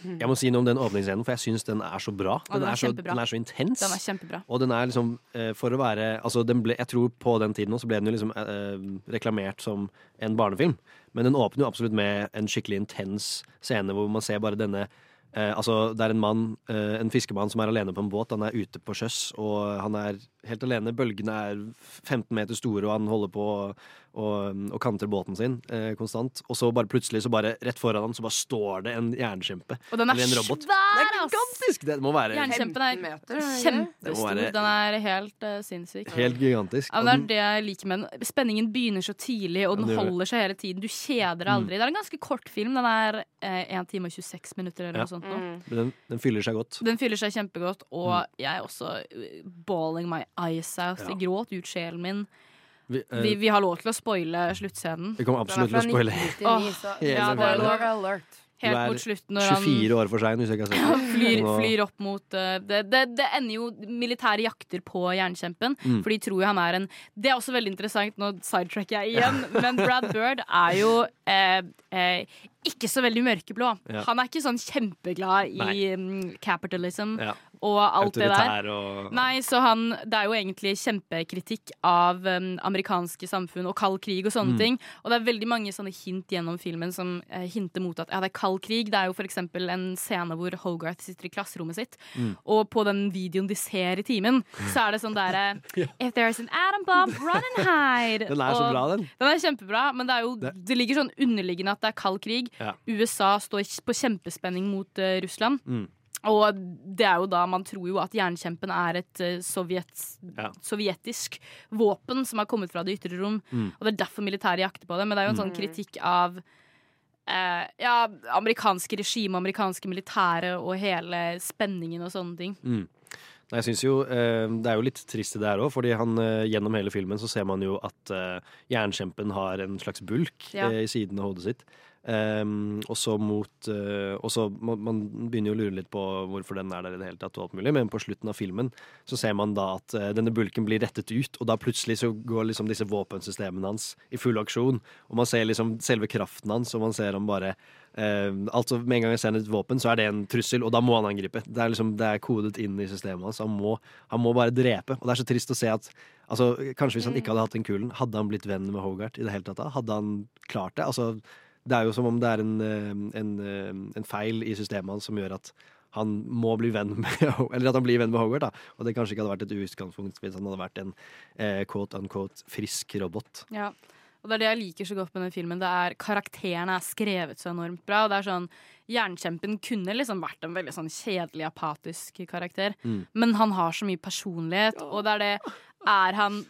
Jeg må si noe om den åpningsscenen, for jeg syns den er så bra. Den, den er er, så, den er så intens. Den er kjempebra. Og den er liksom, eh, for å være altså den ble, Jeg tror på den tiden også ble den jo liksom eh, reklamert som en barnefilm. Men den åpner jo absolutt med en skikkelig intens scene hvor man ser bare denne eh, Altså, det er en mann, eh, en fiskemann som er alene på en båt. Han er ute på sjøs, og han er helt alene. Bølgene er 15 meter store, og han holder på å og, og kanter båten sin eh, konstant. Og så bare plutselig, så bare rett foran ham, så bare står det en jernkjempe. Og den er Eller en robot. svær, Det er ass! gigantisk! Det må være Jernkjempen er meter, kjempestor. være- Den er helt uh, sinnssyk. helt gigantisk. Ja, men det er det jeg liker med den. Spenningen begynner så tidlig, og den holder seg hele tiden. Du kjeder deg aldri. Det er en ganske kort film. Den er eh, 1 time og 26 minutter eller Ja. noe sånt. nå. Mm. den, den fyller seg godt. Den fyller seg kjempegodt, og jeg er også uh, bawling my eyes out. Ja. Jeg gråt ut sjelen min. Vi, eh, Vi, vi har lov til å spoile sluttscenen. vi kommer absolutt til å spoile. 1999, så Hele ja, det er filmen. lov. alert. Helt er mot slutten. Når han 24 år for sein, hvis jeg ikke har sett [laughs] flyr, flyr opp mot uh, det, det, det ender jo militære jakter på jernkjempen. Mm. For de tror jo han er en Det er også veldig interessant, nå sidetracker jeg igjen, men Brad [laughs] Bird er jo eh, eh, ikke så veldig mørkeblå. Ja. Han er ikke sånn kjempeglad i mm, capitalism Ja. Og alt det der. Autoritær og Nei, så han, Det er jo egentlig kjempekritikk av um, amerikanske samfunn og kald krig og Mm. sånne ting. Og det er veldig mange sånne hint gjennom filmen som uh, hinter mot at ja, det er kald krig. Det er jo for eksempel en scene hvor Hogarth sitter i klasserommet sitt, Mm. og på den videoen de ser i timen, så er det sånn derre [laughs] If there's an atom bomb, run and hide. Den er så bra, den. Den er kjempebra, men det, er jo, Det- det ligger sånn underliggende at det er kald krig. Ja. USA står på kjempespenning mot uh, Russland. Mm. Og det er jo da man tror jo at jernkjempen er et eh, sovjet, Ja. sovjetisk våpen som har kommet fra det ytre rom. Mm. Og det er derfor militæret jakter på det. Men det er jo en sånn kritikk av eh, ja, amerikanske regime, amerikanske militære og hele spenningen og sånne ting. Mm. Nei, jeg synes jo eh, Det er jo litt trist det der òg, fordi han, eh, gjennom hele filmen så ser man jo at eh, jernkjempen har en slags bulk Ja. eh, i siden av hodet sitt. Um, og så mot uh, Og så man, man begynner jo å lure litt på hvorfor den er der i det hele tatt, og alt mulig, men på slutten av filmen så ser man da at uh, denne bulken blir rettet ut, og da plutselig så går liksom disse våpensystemene hans i full aksjon, og man ser liksom selve kraften hans, og man ser han bare uh, Altså Med en gang jeg ser et våpen, så er det en trussel, og da må han angripe. Det er liksom, det er kodet inn i systemet hans. Han må, han må bare drepe. Og det er så trist å se at altså, Kanskje hvis han ikke hadde hatt den kulen, hadde han blitt venn med Hogart i det hele tatt da? Hadde han klart det? Altså, det er jo som om det er en, eh, en, eh, en feil i systemet hans som gjør at han må bli venn [laughs] med Eller at han blir venn med Hogart, da. Og det kanskje ikke hadde vært et utgangspunkt hvis han hadde vært en eh, quote unquote frisk robot. Ja. Og det er det jeg liker så godt med den filmen. Det er Karakterene er skrevet så enormt bra. Og det er sånn jernkjempen kunne liksom vært en veldig sånn kjedelig, apatisk karakter. Mm. Men han har så mye personlighet, og det er det Er han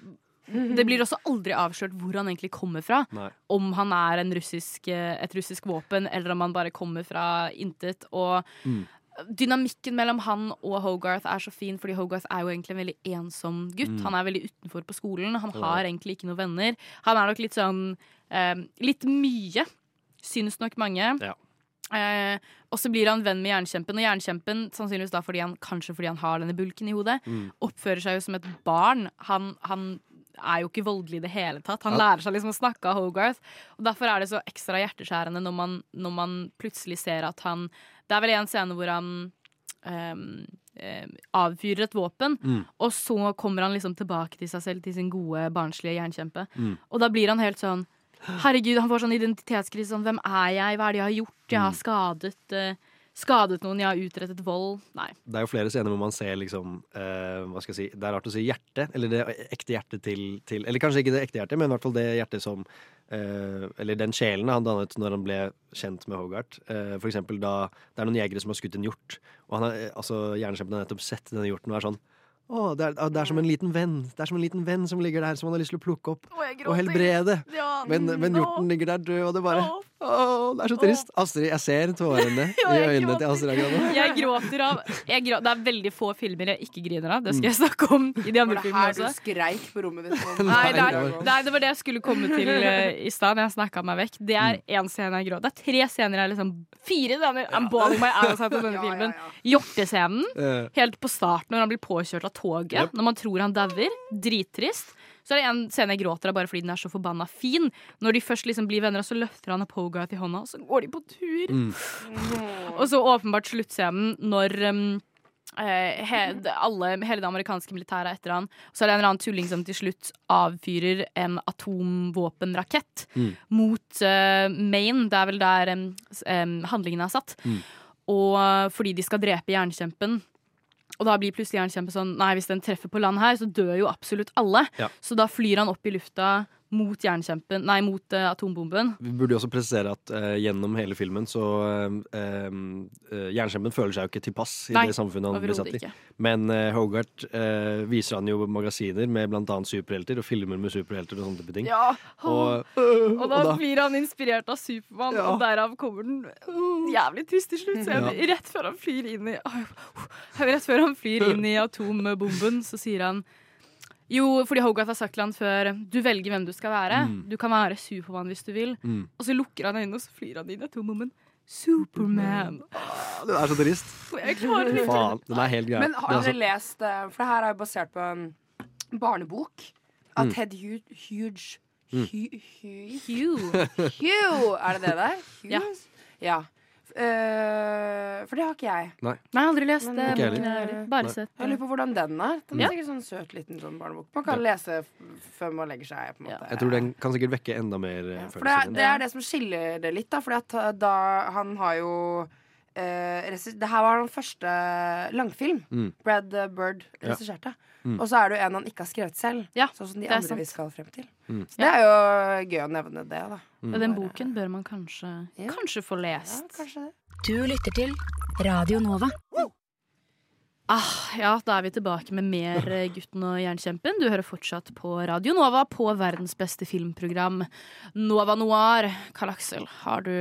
Det blir også aldri avslørt hvor han egentlig kommer fra. Nei. Om han er en russisk, eh, et russisk våpen, eller om han bare kommer fra intet. Og Mm. dynamikken mellom han og Hogarth er så fin, fordi Hogarth er jo egentlig en veldig ensom gutt. Mm. Han er veldig utenfor på skolen. Han har egentlig ikke noen venner. Han er nok litt sånn eh, Litt mye, syns nok mange. Ja. Eh, og så blir han venn med jernkjempen, og jernkjempen, sannsynligvis da fordi han, kanskje fordi han har denne bulken i hodet, Mm. oppfører seg jo som et barn. Han, han er jo ikke voldelig i det hele tatt. Han lærer seg liksom å snakke av Hogarth. Og Derfor er det så ekstra hjerteskjærende når man, når man plutselig ser at han Det er vel en scene hvor han um, um, avfyrer et våpen, Mm. og så kommer han liksom tilbake til seg selv, til sin gode, barnslige jernkjempe. Mm. Og da blir han helt sånn Herregud, han får sånn identitetskrise. Sånn, Hvem er jeg? Hva er det jeg har gjort? Jeg har skadet, eh, skadet noen. Jeg har utrettet vold. Nei. Det er jo flere scener hvor man ser liksom eh, Hva skal jeg si Det er rart å si hjerte, eller det ekte hjertet til, til Eller kanskje ikke det ekte hjertet, men i hvert fall det hjertet som eh, Eller den sjelen han dannet når han ble kjent med Hogarth. Eh, for eksempel da det er noen jegere som har skutt en hjort, og han har, eh, altså, jernkjempen har nettopp sett denne hjorten og er sånn å, det er, det er som en liten venn Det er som en liten venn som ligger der, som han har lyst til å plukke opp og helbrede. Ja, Men, men hjorten ligger der død, og det bare Åh. Å, det er så trist. Astrid, jeg ser tårene [laughs] Ja, i jeg øynene til Astrid akkurat. Jeg gråter av jeg grå, Det er veldig få filmer jeg ikke griner av. Det skal jeg snakke om i de andre Var det her du skreik på rommet ditt? [laughs] Nei, det, er, var- nei, det var det jeg skulle komme til uh, [laughs] i stad. Jeg snakka meg vekk. Det er én scene jeg gråter. Det er tre scener jeg liksom Fire scener I'm balling my ass out av denne filmen. ja. Hjortescenen. Helt på starten når han blir påkjørt av toget. Yep. Når man tror han dauer. Drittrist. Så er det en scene jeg gråter av bare fordi den er så forbanna fin. Når de først liksom blir venner, så løfter han opp Hogarth i hånda, og så går de på tur. Mm. [laughs] Og så åpenbart sluttscenen når um, eh, he, alle, hele det amerikanske militæret er etter han. Så er det en eller annen tulling som til slutt avfyrer en atomvåpenrakett Mm. mot uh, Maine. Det er vel der um, um, handlingen er satt. Mm. Og eh, fordi de skal drepe jernkjempen. Og da blir plutselig jernkjempen sånn Nei, hvis den treffer på land her, så dør jo absolutt alle. Ja. Så da flyr han opp i lufta mot jernkjempen Nei, mot uh, atombomben. Vi burde jo også presisere at uh, gjennom hele filmen så eh, Jernkjempen føler seg jo ikke tilpass i Nei, det samfunnet han blir satt i. ikke. Men Hogarth eh, viser han jo magasiner med blant annet superhelter, og filmer med superhelter og sånne type ting. Ja. Og, Og da, blir han inspirert av Supermann, Ja. og derav kommer den jævlig trist til slutt. Så jeg, Ja. Rett før han flyr inn i Rett før han flyr inn i [laughs] atombomben, så sier han jo, fordi Hogarth har sagt til han før Du velger hvem du skal være. Mm. Du kan være Supermann hvis du vil. mm. Og så lukker han øynene, og så flyr han inn i atombomben. Superman. Det er så trist. Jeg klarer ikke Faen, den er helt grei. Men har er dere lest eh, For det her er jo basert på en barnebok av Mm. Ted Hu Huge Mm. Hu- Hu- Hugh. Hugh! Er det det der? Ja. Ja. Eh, for det har ikke jeg. Nei, har aldri lest Men, det. Ikke boken heller. heller. Bare Nei. sett Jeg lurer på hvordan den er. Den er Ja. sikkert sånn søt liten sånn barnebok. Man kan lese før man legger seg. På Ja. måte. Jeg tror den kan sikkert vekke enda mer eh, Ja, For det er, følelser. det er det som skiller det litt, da. Uh, da han har jo eh, Det her var den første langfilm. Mm. Brad uh, Bird Ja. Mm. Og så er det jo en han ikke har skrevet selv. Ja, sånn som de andre sant. vi skal frem til. Mm. Så det er jo gøy å nevne det, da. Mm. Og den boken bør man kanskje, Ja. kanskje få Ja, lest. kanskje det. Du lytter til Radio Nova. Ah, ja, da er vi tilbake med mer eh, Gutten og jernkjempen. Du hører fortsatt på Radio Nova på verdens beste filmprogram Nova Noir. Karl Aksel, har du,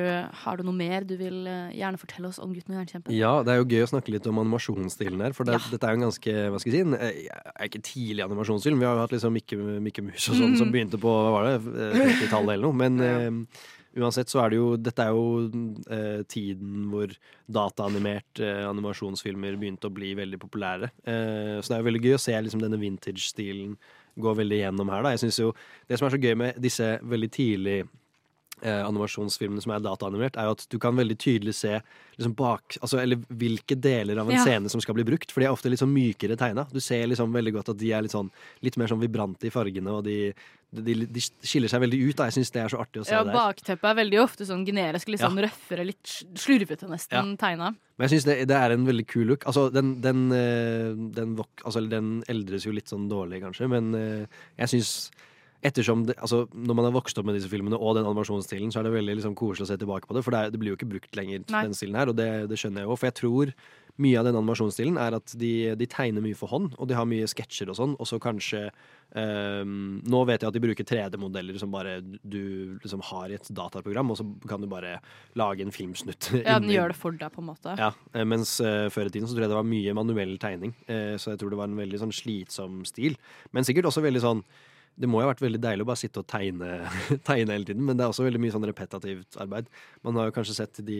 har du noe mer du vil eh, gjerne fortelle oss om Gutten og jernkjempen? Ja, det er jo gøy å snakke litt om animasjonsstilen her. For det, Ja. dette er jo en ganske hva skal jeg si, en, eh, er ikke tidlig animasjonsfilm. Vi har jo hatt liksom Mikke, Mikke Mus og sånn som Mhm. begynte på hva var det, eh, 30-tallet eller noe. Men eh, uansett så er det jo Dette er jo eh, tiden hvor dataanimert eh, animasjonsfilmer begynte å bli veldig populære. Eh, så det er jo veldig gøy å se liksom denne vintage-stilen gå veldig gjennom her. Da. Jeg synes jo Det som er så gøy med disse veldig tidlig eh, animasjonsfilmene som er dataanimert, er jo at du kan veldig tydelig se liksom bak, altså, eller hvilke deler av en Ja. scene som skal bli brukt. For de er ofte litt sånn mykere tegna. Du ser liksom veldig godt at de er litt sånn Litt mer sånn vibrante i fargene, og de, de, de skiller seg veldig ut. Da. Jeg syns det er så artig å se Ja, der. bakteppet er veldig ofte sånn generisk, litt sånn røffere, litt slurvete nesten tegna. Men jeg syns det, det er en veldig kul look. Altså, den, den, den, den, altså, den eldres jo litt sånn dårlig, kanskje, men eh, jeg syns Ettersom det, altså, Når man har vokst opp med disse filmene og den animasjonsstilen, så er det veldig liksom, koselig å se tilbake på det. For det, er, det blir jo ikke brukt lenger, Nei. den stilen her, og det, det skjønner jeg jo. For jeg tror mye av den animasjonsstilen er at de, de tegner mye for hånd, og de har mye sketsjer og sånn, og så kanskje um, Nå vet jeg at de bruker 3D-modeller som bare du liksom har i et dataprogram, og så kan du bare lage en filmsnutt. [laughs] Ja, den gjør det for deg, på en måte. ja, eh, mens uh, før i tiden så tror jeg det var mye manuell tegning. uh, så jeg tror det var en veldig sånn slitsom stil. Men sikkert også veldig sånn Det må jo ha vært veldig deilig å bare sitte og tegne, [laughs] tegne hele tiden, men det er også veldig mye sånn repetativt arbeid. Man har jo kanskje sett de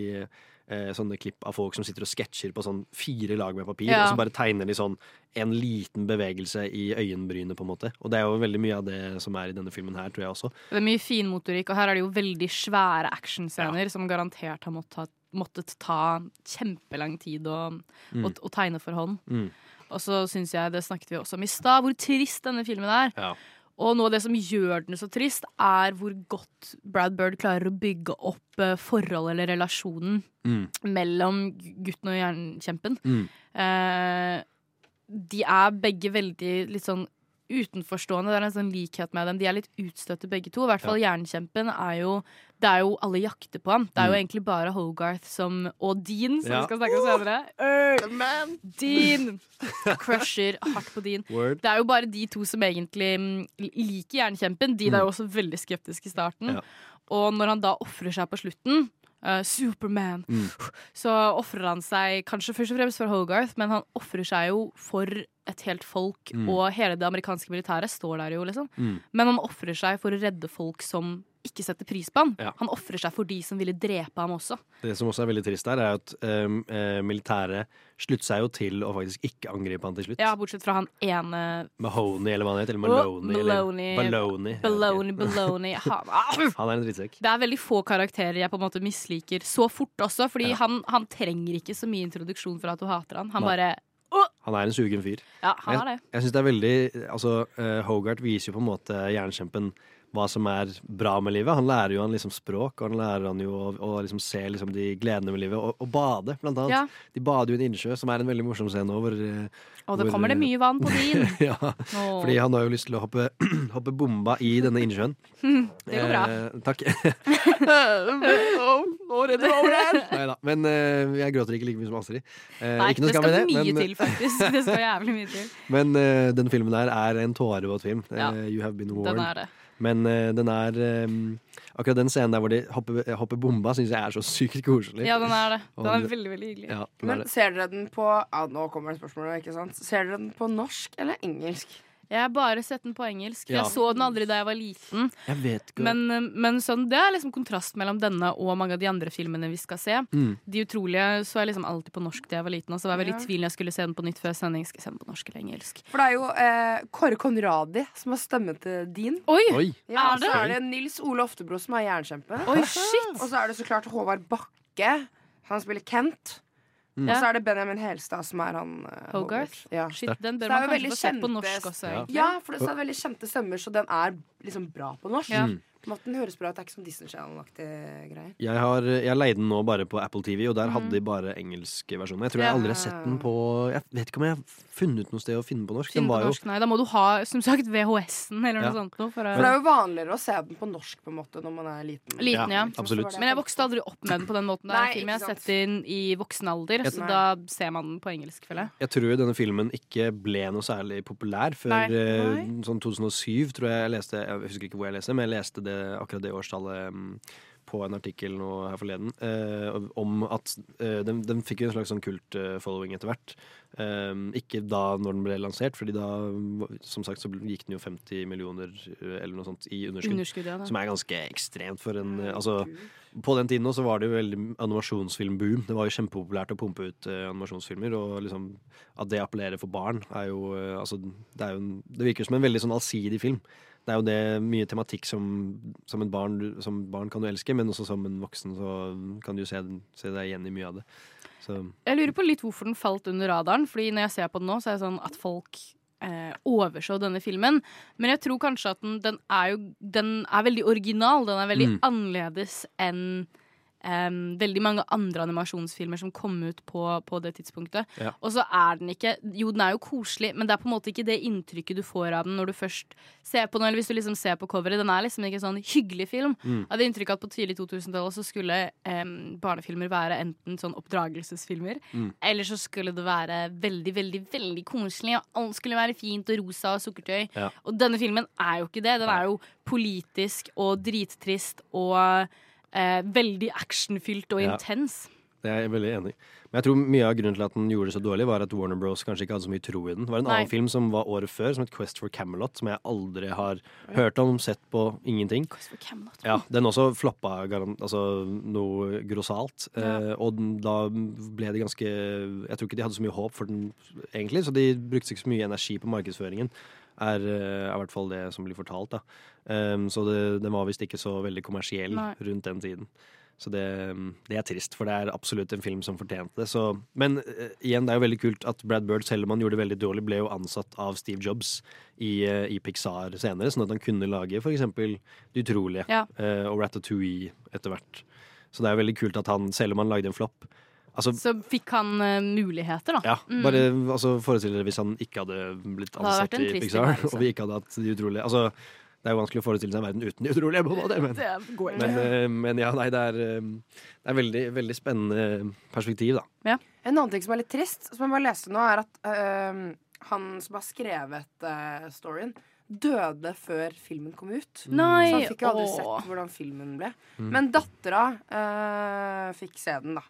eh, sånne klipp av folk som sitter og sketsjer på sånn fire lag med papir, Ja. og så bare tegner de sånn en liten bevegelse i øyenbrynet, på en måte. Og det er jo veldig mye av det som er i denne filmen her, tror jeg også. Det er mye finmotorikk, og her er det jo veldig svære actionscener som garantert har måttet måttet ta kjempelang tid å, Mm. å, å tegne for hånd. Mm. Og så syns jeg, det snakket vi også om i stad, hvor trist denne filmen er. Ja. Og noe av det som gjør den så trist, er hvor godt Brad Bird klarer å bygge opp eh, forholdet eller relasjonen Mm. mellom gutten og jernkjempen. Mm. Eh, de er begge veldig litt sånn utenforstående. Det er en sånn likhet med dem. De er litt utstøtte begge to. I hvert fall Jernkjempen er jo Det er jo alle jakter på ham. Det er jo Mm. egentlig bare Hogarth som Og Dean, som Ja. vi skal snakke om senere. Dean! Crusher hardt på Dean. Word. Det er jo bare de to som egentlig mm, liker Jernkjempen. Dean er jo også veldig skeptisk i starten. Ja. Og når han da ofrer seg på slutten eh, Superman. Mm. Så ofrer han seg kanskje først og fremst for Hogarth, men han ofrer seg jo for et helt folk, Mm. og hele det amerikanske militæret står der jo, liksom. Mm. Men han ofrer seg for å redde folk som ikke setter pris på han. Ja. Han ofrer seg for de som ville drepe ham også. Det som også er veldig trist her, er at um, eh, militæret slutter seg jo til å faktisk ikke angripe han til slutt. Ja, bortsett fra han ene Mahoney, eller hva han heter. Eller Maloney. Maloney. Eller Baloney. Baloney, baloney. [laughs] Han, ah! Han er en drittsekk. Det er veldig få karakterer jeg på en måte misliker så fort også, fordi Ja. han, han trenger ikke så mye introduksjon for at du hater han. Han Nei. bare Han er en sugen fyr. Ja, han er det. Jeg, jeg synes det er veldig Altså, uh, Hogarth viser jo på en måte jernkjempen hva som er bra med livet. Han lærer jo han liksom språk, og han lærer han jo å, å liksom se liksom de gledene med livet. Og, og bade, blant annet. Ja. De bader jo i en innsjø, som er en veldig morsom scene eh, Og da kommer det eh, mye vann på din. [laughs] ja, oh. fordi han har jo lyst til å hoppe, [clears throat] hoppe bomba i denne innsjøen. [laughs] Det går bra. Eh, takk. [laughs] Nå redder du over der! Nei da. Men eh, jeg gråter ikke like mye som Astrid. Eh, Nei, det skal det. mye men, til, faktisk. Det skal jævlig mye til. men eh, den filmen der er en tårevåt film. Eh, Ja, you have been warned. Den er det. Men eh, den er eh, Akkurat den scenen der hvor de hopper, hopper bomba, syns jeg er så sykt koselig. Ja, den er det. Den er veldig, veldig hyggelig. Ja, Men ser dere den på ja, Nå kommer det spørsmålet, ikke sant? Ser dere den på norsk eller engelsk? Jeg har bare sett den på engelsk. Ja. Jeg så den aldri da jeg var liten. Jeg vet ikke Men, eh, men sånn, det er liksom kontrast mellom denne og mange av de andre filmene vi skal se. Mm. De utrolige så jeg liksom alltid på norsk da jeg var liten. Og så var jeg veldig Ja. i tvil når jeg skulle se den på nytt før sending. Skal jeg se den på norsk eller engelsk? For det er jo eh, Kåre Conradi som har stemmen til din. Oi! Oi! Ja, Er det? Så er det Nils Ole Oftebro som er jernkjempe. Oi, shit! Og så er det så klart Håvard Bakke. Han spiller Kent. Mm. Og så er det Benjamin Helstad som er han uh, Hogarth? Ja. Shit, den bør man kanskje få sett på norsk også. Ja. Ja, for det er veldig kjente stemmer, så den er liksom bra på norsk. Ja. Mm. På en måte Den høres bra ut. Det er ikke som Disney Channel-aktige greier. Jeg har jeg leide den nå bare på Apple TV, og der hadde de bare engelske versjoner. Jeg tror jeg aldri har sett den på Jeg vet ikke om jeg har funnet noe sted å finne på norsk. Finne Den på norsk, jo nei. Da må du ha som sagt VHS-en eller noe Ja. sånt. Noe for å... For det er jo vanligere å se den på norsk på en måte når man er liten. Liten, ja. absolutt. Men jeg vokste aldri opp med den på den måten. Det er Nei, en film jeg har sett den i voksen alder, så Nei. da ser man den på engelsk, føler jeg. Jeg tror denne filmen ikke ble noe særlig populær før Nei. eh, Nei. sånn 2007, tror jeg jeg leste. Jeg husker ikke hvor jeg leste, men jeg leste det akkurat det årstallet mm, på en artikkel nå her forleden eh, om at eh, den, den fikk jo en slags sånn kult-following etter hvert. Eh, ikke da når den ble lansert, Fordi da, som sagt, så gikk den jo 50 millioner eh, eller noe sånt i underskudd. Underskudd, ja. Som er ganske ekstremt for en eh, Altså, på den tiden også var det jo veldig animasjonsfilmboom. Det var jo kjempepopulært å pumpe ut eh, animasjonsfilmer, og liksom at det appellerer for barn, er jo eh, Altså, det er jo en, Det virker som en veldig sånn allsidig film. Det er jo det mye tematikk som, som, et barn, som barn kan du elske, men også som en voksen så kan du se, se deg igjen i mye av det. Så Jeg lurer på litt hvorfor den falt under radaren, Fordi når jeg ser på den nå, så er det sånn at folk eh, overså denne filmen. Men jeg tror kanskje at den, den er jo Den er veldig original. Den er veldig Mm. annerledes enn em, veldig mange andre animasjonsfilmer som kom ut på, på det tidspunktet. Ja. Og så er den ikke Jo, den er jo koselig, men det er på en måte ikke det inntrykket du får av den når du først ser på den, eller hvis du liksom ser på coveret. Den er liksom ikke en sånn hyggelig film. Mm. Jeg hadde inntrykk av at på tidlig 2000-tallet så skulle um, barnefilmer være enten sånn oppdragelsesfilmer, Mm. eller så skulle det være veldig, veldig, veldig koselig, og alt skulle være fint og rosa og sukkertøy. Ja. Og denne filmen er jo ikke det. Den er jo politisk og drittrist og eh, veldig actionfylt og Ja. intens. Det er jeg veldig enig i. Men jeg tror mye av grunnen til at den gjorde det så dårlig, var at Warner Bros. kanskje ikke hadde så mye tro i den. Det var en Nei. annen film som var året før, som het Quest for Camelot, som jeg aldri har hørt om, sett på, ingenting. Quest for Camelot. Ja, Den også floppa altså, noe grossalt. Eh, og den, da ble det ganske Jeg tror ikke de hadde så mye håp for den egentlig, så de brukte ikke så mye energi på markedsføringen. Er, eh, er i hvert fall det som blir fortalt. da um, Så det, den var visst ikke så veldig kommersiell Nei. rundt den tiden. Så det, det er trist, for det er absolutt en film som fortjente det. Så, men uh, igjen, det er jo veldig kult at Brad Bird, selv om han gjorde det veldig dårlig, ble jo ansatt av Steve Jobs i, uh, i Pixar senere, sånn at han kunne lage eksempel Det utrolige Ja. uh, og Ratatouille etter hvert. Så det er jo veldig kult at han, selv om han lagde en flopp Altså, Så fikk han uh, muligheter, da. ja, Mm. bare altså, Forestill dere hvis han ikke hadde blitt ansatt en i Pixar, og vi ikke hadde hatt De utrolige. Altså, det er jo vanskelig å forestille seg en verden uten De utrolige, men, [laughs] Det men, uh, men ja, nei, det er, uh, det er veldig, veldig spennende perspektiv, da. En annen ting som er litt trist, som jeg bare leste nå, er at han som har skrevet storyen, døde før filmen kom ut. Nei, Så han fikk aldri åh. sett hvordan filmen ble. Mm. Men dattera øh, fikk se den, da.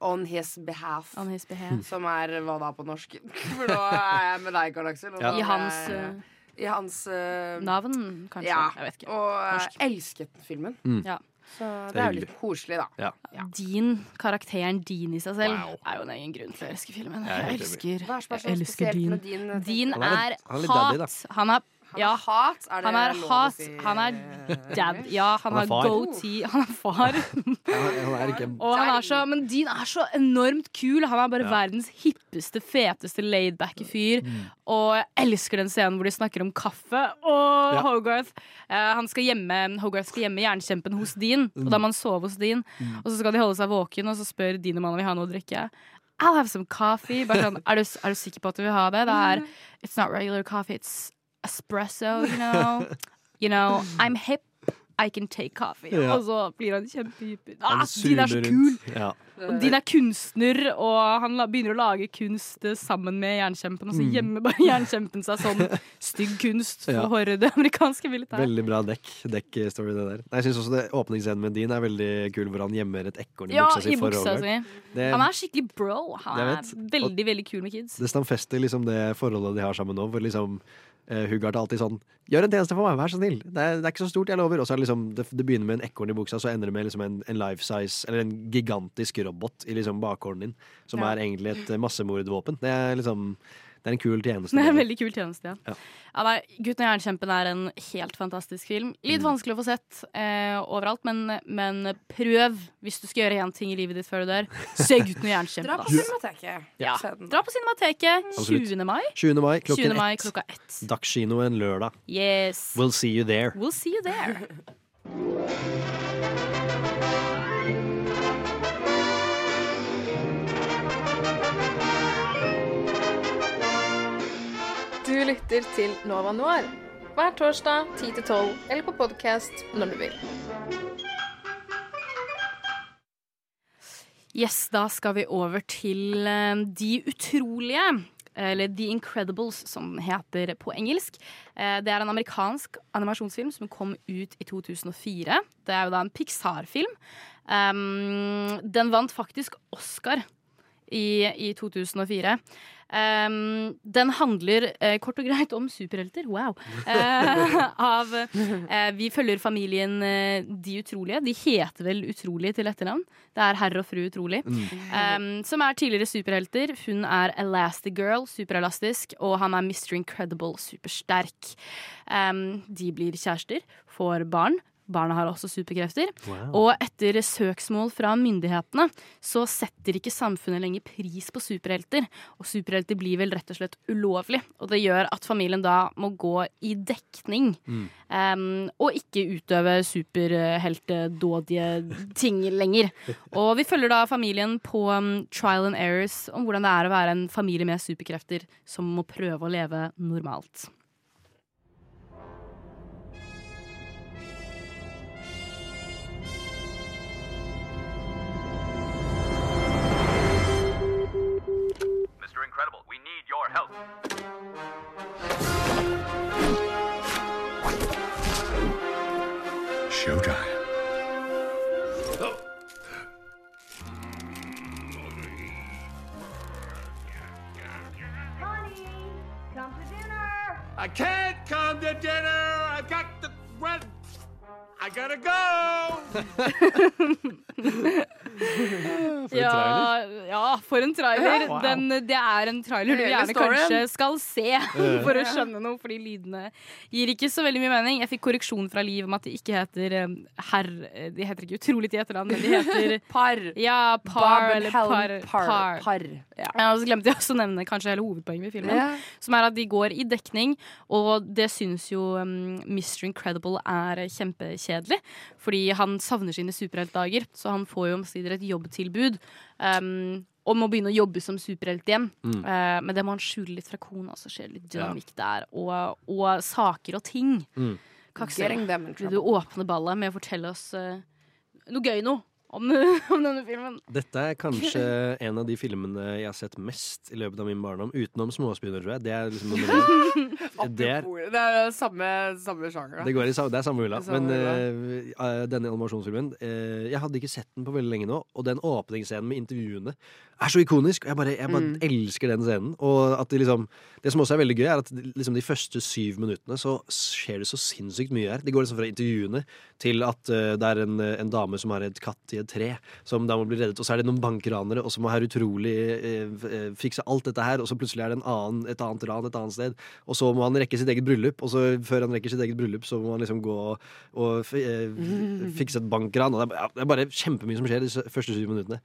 On his behalf. On his behalf. Som er hva da på norsk? [laughs] For nå er jeg med deg, Karl Aksel. Ja. I er hans, jeg- øh, I hans uh, Navn, kanskje? Ja. Jeg vet ikke. Og øh, Norsk. elsket filmen. Mm. Ja. Så det, Det er er jo litt koselig, da. Ja. Din, karakteren din i seg selv, Wow. er jo en egen grunn til å elske filmen. Jeg er Jeg elsker, er er jeg elsker din. din, er, hat. Han er er han. Han er hat? Er det han er lov å hat. si, Han er dad. Ja, han, Han er har goatee. Han er far. [laughs] Han er ikke Og han er så, men Dean er så enormt kul. Han er bare Ja. verdens hippeste, feteste laidbacke fyr. Mm. Og jeg elsker den scenen hvor de snakker om kaffe. Og Ja. Hogarth eh, han skal gjemme, Hogarth skal gjemme jernkjempen hos Dean. Og da må han sove hos Dean. Mm. Og så skal de holde seg våken, og så spør Dean om han vil ha noe å drikke. I'll have some coffee. Bare sånn, er, du, er du sikker på at du vil ha det? Det er It's not regular coffee, it's espresso, you know. You know, I'm hip. I can take coffee. Ja. Og så blir han kjempehyper. Ah, din er så kul! Ja. Din er kunstner, og han begynner å lage kunst eh, sammen med jernkjempen. Og så Mm. gjemmer bare [laughs] jernkjempen seg sånn stygg kunst Ja. for det amerikanske militæret. Veldig bra dekk, dekkstory, det der. Jeg syns også det åpningsscenen med din er veldig kul, hvor han gjemmer et ekorn i Ja, buksa si i buksa si. Det- Han er skikkelig bro. Han er veldig, veldig kul med kids. Det stamfester liksom det forholdet de har sammen nå, hvor liksom eh, Hugard er alltid sånn Gjør en tjeneste for meg, vær så snill. Det er, det er ikke så stort, jeg lover. Og så er det liksom Det, det begynner med en ekorn i buksa, så ender det med liksom en, en life size, eller en gigantisk robot i liksom bakhånden din, som Ja. er egentlig et massemordvåpen. Det er liksom Det er en kul tjeneste. Det er en veldig kul tjeneste, ja. Ja. ja nei, 'Gutten og jernkjempen' er en helt fantastisk film. Litt Mm. vanskelig å få sett eh, overalt, men, men prøv hvis du skal gjøre én ting i livet ditt før du dør. Se 'Gutten og jernkjempen'. Dra på. Cinemateket. Ja. Dra på Cinemateket 20. mai. 20. mai klokken 20. mai ett. klokka ett. Dagskinoen lørdag. Yes. We'll see you there. We'll see you there. [laughs] lytter til Nova Noir hver torsdag 10-12 eller på podkast når du vil. Yes, da skal vi over til eh, De utrolige. Eller The Incredibles, som den heter på engelsk. Eh, det er en amerikansk animasjonsfilm som kom ut i 2004. Det er jo da en Pixar-film. Um, den vant faktisk Oscar i 2004. Um, den handler uh, kort og greit om superhelter. Wow. Uh, [laughs] av, uh, vi følger familien De utrolige. De heter vel Utrolig til etternavn. Det er herr og fru Utrolig. Um, som er tidligere superhelter. Hun er Elastigirl, superelastisk, og han er Mr. Incredible, supersterk. Um, de blir kjærester, får barn. Barna har også superkrefter. Wow. Og etter søksmål fra myndighetene så setter ikke samfunnet lenger pris på superhelter. Og superhelter blir vel rett og slett ulovlig. Og det gjør at familien da må gå i dekning. Mm. Um, og ikke utøve superheltdådige ting lenger. Og vi følger da familien på um, trial and errors om hvordan det er å være en familie med superkrefter som må prøve å leve normalt. Incredible, we need your help. Showtime. I can't come to dinner. I've got the rent. I gotta go. [laughs] [laughs] Ja, ja, for en trailer. Wow. Den, det er en trailer du gjerne kanskje skal se [laughs] for å skjønne noe, fordi lydene gir ikke så veldig mye mening. Jeg fikk korreksjon fra Liv om at de ikke heter um, herr De heter ikke utrolig til etternavn, men de heter [laughs] Par. Ja, par Bob eller par. par. Par. Par. Ja. Ja, og så glemte jeg også å nevne kanskje hele hovedpoenget med filmen. Ja. Som er at de går i dekning, og det syns jo um, Mr. Incredible er kjempekjedelig. Fordi han savner sine superheltdager, så han får jo omsider et jobbtilbud. Um, og må begynne å jobbe som superhelt igjen. Mm. Uh, men det må han skjule litt fra kona, så skjer det litt dynamikk der. Og, og saker og ting. Mm. Kaksel, vil du åpne ballet med å fortelle oss uh, noe gøy nå om, [laughs] om denne filmen? Dette er kanskje [laughs] en av de filmene jeg har sett mest i løpet av min barndom, utenom Småspioner, tror jeg. Det er liksom. [laughs] Det er, Det er samme, samme sjanger. det, går i, det er samme samme Men eh, denne animasjonsfilmen uh, Jeg hadde ikke sett den på veldig lenge nå, og den åpningsscenen med intervjuene er så ikonisk. og Jeg bare, jeg bare Mm. elsker den scenen. Og at de liksom Det som også er veldig gøy, er at de- liksom de første syv minuttene så skjer det så sinnssykt mye her. Det går liksom fra intervjuene til at uh, det er en, en dame som har et katt i et tre, som da må bli reddet. Og så er det noen bankranere, og så må herr Utrolig eh, fikse alt dette her, og så plutselig er det en annen, et annet ran et annet sted. Og så må han rekke sitt eget bryllup, og så før han rekker sitt eget bryllup, så må han liksom gå og og uh, [laughs] fikse et bankran. Og det er, det er bare kjempemye som skjer de første syv minuttene.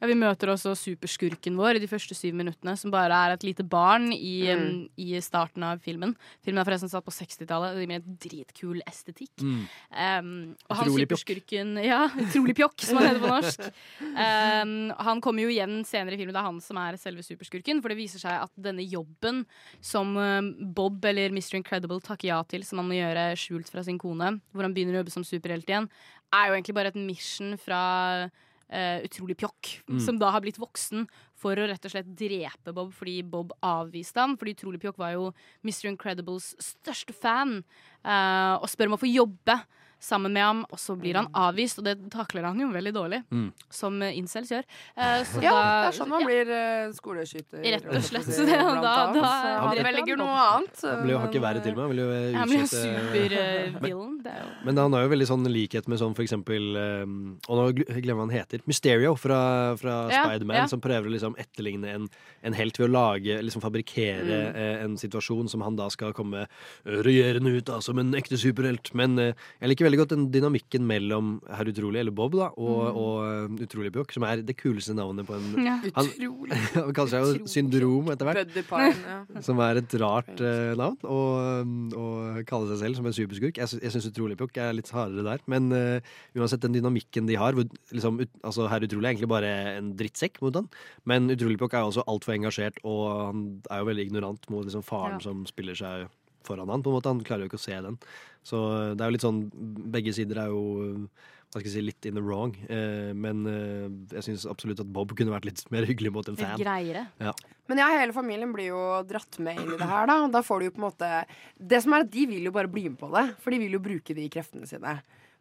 Ja, vi møter også superskurken vår i de første syv minuttene, som bare er et lite barn i, Mm. um, i starten av filmen. Filmen er forresten satt på 60-tallet, med dritkul estetikk. Mm. Um, og han Utrolig pjokk. Ja, [laughs] utrolig pjokk, som han heter på norsk. Um, han kommer jo igjen senere i filmen. Det er han som er selve superskurken. For det viser seg at denne jobben som um, Bob eller Mr. Incredible takker ja til, som han må gjøre skjult fra sin kone, hvor han begynner å jobbe som superhelt igjen, er jo egentlig bare et mission fra eh, utrolig pjokk, Mm. som da har blitt voksen for å rett og slett drepe Bob fordi Bob avviste han. Fordi utrolig pjokk var jo Mr. Incredibles største fan, uh, og spør om å få jobbe sammen med ham, og så blir han avvist, og det takler han jo veldig dårlig, Mm. som eh, incels gjør. Eh, så Ja, da- det er sånn man ja. blir uh, skoleskyter. Rett og slett. [laughs] Så det- da- da- han, han velger han noe annet. Han blir jo hakket men, verre til meg. Han blir jo supervillen. blir en utsette- supervillain. [laughs] Det er jo Men han har jo veldig sånn likhet med sånn for eksempel um, Og nå glemmer jeg hva han heter. Mysterio fra, fra Ja, Spiderman, ja. som prøver å liksom etterligne en, en helt ved å lage Liksom fabrikkere Mm. eh, en situasjon som han da skal komme eh, regjerende ut av som en ekte superhelt. Men eh, jeg liker veldig godt den dynamikken mellom herr Utrolig, eller Bob, da, og, Mm. og eh, Utrolig Pjokk, som er det kuleste navnet på en Ja. Han, Utrolig. [laughs] han kaller seg jo Syndrom etter hvert. Ja. [laughs] Som er et rart uh, navn, og, og kalle seg selv som en superskurk. Jeg, jeg syns Utrolig Pjokk er litt hardere der. Men uh, uansett den dynamikken de har hvor liksom, ut, altså, Herr Utrolig er egentlig bare en drittsekk mot han. Men Utrolig Pjokk er jo også altfor engasjert, og han er jo veldig ignorant mot liksom, faren Ja. som spiller seg foran han. på en måte Han klarer jo ikke å se den. Så eh, det er jo litt sånn Begge sider er jo hva skal jeg si, litt in the wrong. Eh, men eh, jeg syns absolutt at Bob kunne vært litt mer hyggelig mot en litt fan. greiere. Ja. Men ja, hele familien blir jo dratt med inn i det her, da. Da får du jo på en måte Det som er at de vil jo bare bli med på det, for de vil jo bruke de kreftene sine.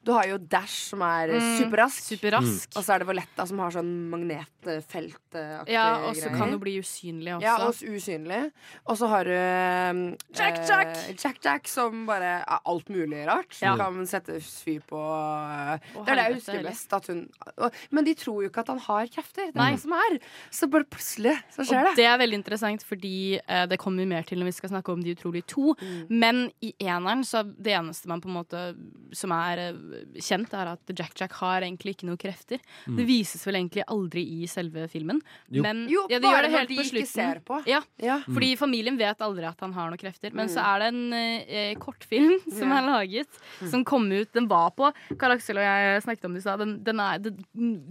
Du har jo Dash, som er Mm, superrask. superrask. Og så er det Valletta, som har sånn magnetfeltaktig Ja, og så kan du bli usynlig også. Ja, og s- usynlig. Og så har du eh, Jack Jack! eh, Jack som bare er alt mulig rart. Ja. Kan sette fyr på eh, Det er det jeg husker best. Hun, men de tror jo ikke at han har krefter. Det er det som er. Så bare plutselig så skjer Og det. det er veldig interessant, fordi eh, det kommer mer til når vi skal snakke om De utrolige to. Mm. Men i eneren så er det eneste man på en måte som er eh, kjent, er at Jack Jack har egentlig ikke noen krefter. Mm. Det vises vel egentlig aldri i selve filmen. Jo. Men Jo, ja, det bare gjør det når helt de på ikke slutten. ser på. Ja, Ja. fordi familien vet aldri at han har noen krefter. Men Mm. så er det en eh, kortfilm [laughs] som er laget, som kom ut. Den var på Karl Aksel og jeg snakket om det i stad. Den, den er, det-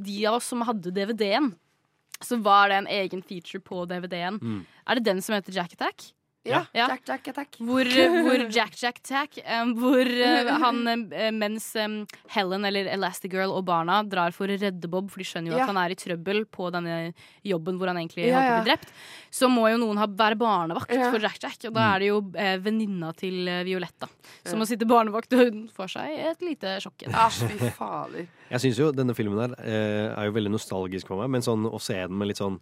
de av oss som hadde DVD-en, så var det en egen feature på DVD-en. Mm. Er det den som heter Jack Attack? Ja. Jack Jack Attack. Hvor, hvor Jack Jack Tack um, Hvor eh, [laughs] han eh, Mens um, Helen eller Elastigirl og barna drar for å redde Bob, for de skjønner jo Ja. at han er i trøbbel på denne jobben hvor han egentlig Ja, holdt på å bli drept, så må jo noen ha, være barnevakt Ja. for Jack Jack. Og da Mm. er det jo eh, venninna til Violetta som må sitte barnevakt, og hun får seg et lite sjokk. [laughs] Æsj, fy [laughs] fader. Jeg syns jo denne filmen her eh, er jo veldig nostalgisk for meg, men sånn å se den med litt sånn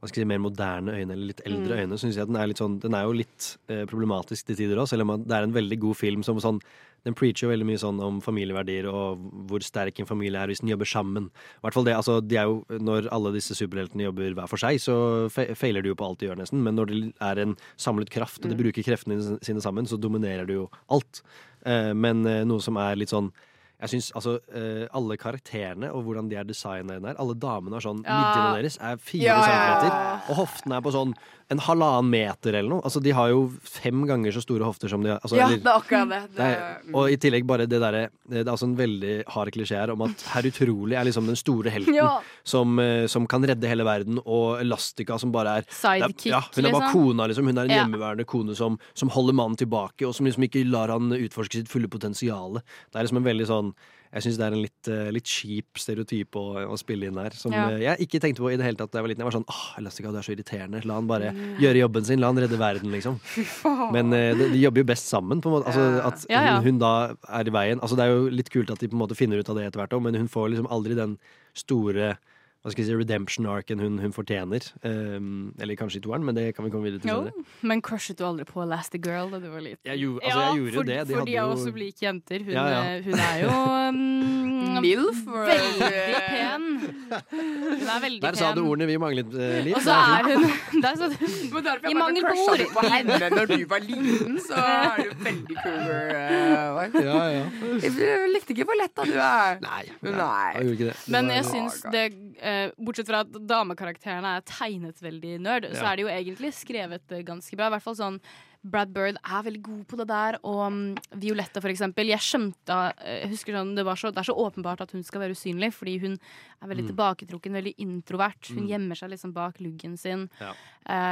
hva skal jeg si, mer moderne øyne, eller litt eldre Mm. øyne, syns jeg den er litt sånn Den er jo litt eh, problematisk til tider òg, selv om det er en veldig god film som sånn den preacher veldig mye sånn om familieverdier og hvor sterk en familie er hvis den jobber sammen. I hvert fall det, altså, de er jo, Når alle disse superheltene jobber hver for seg, så fe feiler de jo på alt de gjør, nesten. Men når det er en samlet kraft, og de Mm. bruker kreftene sine sammen, så dominerer de jo alt. Eh, men eh, noe som er litt sånn jeg synes, altså, uh, Alle karakterene og hvordan de er designa inn der Alle damene har sånn Ja. Midjene deres er fire Ja, centimeter, og hoftene er på sånn en halvannen meter eller noe. Altså, De har jo fem ganger så store hofter som de har. Altså, Ja, eller- det er akkurat det. det er, og i tillegg bare det derre Det er altså en veldig hard klisjé her om at herr Utrolig er liksom den store helten Ja. som, eh, som kan redde hele verden, og Elastica som bare er Sidekick, ja, Hun er bare liksom. kona, liksom. Hun er en hjemmeværende kone som, som holder mannen tilbake, og som liksom ikke lar han utforske sitt fulle potensial. Det er liksom en veldig sånn jeg syns det er en litt, eh, litt kjip stereotyp å, å spille inn der. Som Ja. eh, jeg ikke tenkte på i det hele tatt da jeg var liten. Jeg var sånn åh, Elastica, du er så irriterende. La han bare Mm. gjøre jobben sin. La han redde verden, liksom. [laughs] Men eh, de, de jobber jo best sammen. På en måte. Altså, at. Hun, hun da er i veien. Altså, det er jo litt kult at de på en måte finner ut av det etter hvert òg, men hun får liksom aldri den store hva skal jeg si, redemption-arken hun, hun fortjener. Um, eller kanskje i toeren, men det kan vi komme videre til Jo, men crushet du aldri på Elastigirl da du var liten? Jeg altså, jeg gjorde jo for, det. De fordi av jo- oss som liker jenter. Hun, Ja, ja. eh, hun er jo um, [laughs] Milf, Veldig pen. Hun er veldig pen. Der sa du ordene vi manglet, uh, Liv. Og så er hun [laughs] [laughs] der sa du, Men derfor I mangel på ord. du på henne når du var liten, så er du veldig cougar. Uh, Ja, ja. Jeg likte ikke hvor letta du er. Nei. Nei. Jeg gjorde ikke det. Men jeg syns det eh, Bortsett fra at damekarakterene er tegnet veldig nerd, så er de jo egentlig skrevet eh, ganske bra. I hvert fall sånn Brad Bird er veldig god på det der, og um, Violetta, for eksempel. Jeg skjønte eh, Jeg husker sånn, det, var så, det er så åpenbart at hun skal være usynlig, fordi hun er veldig Mm. tilbaketrukken, veldig introvert. Hun Mm. gjemmer seg liksom bak luggen sin. Ja.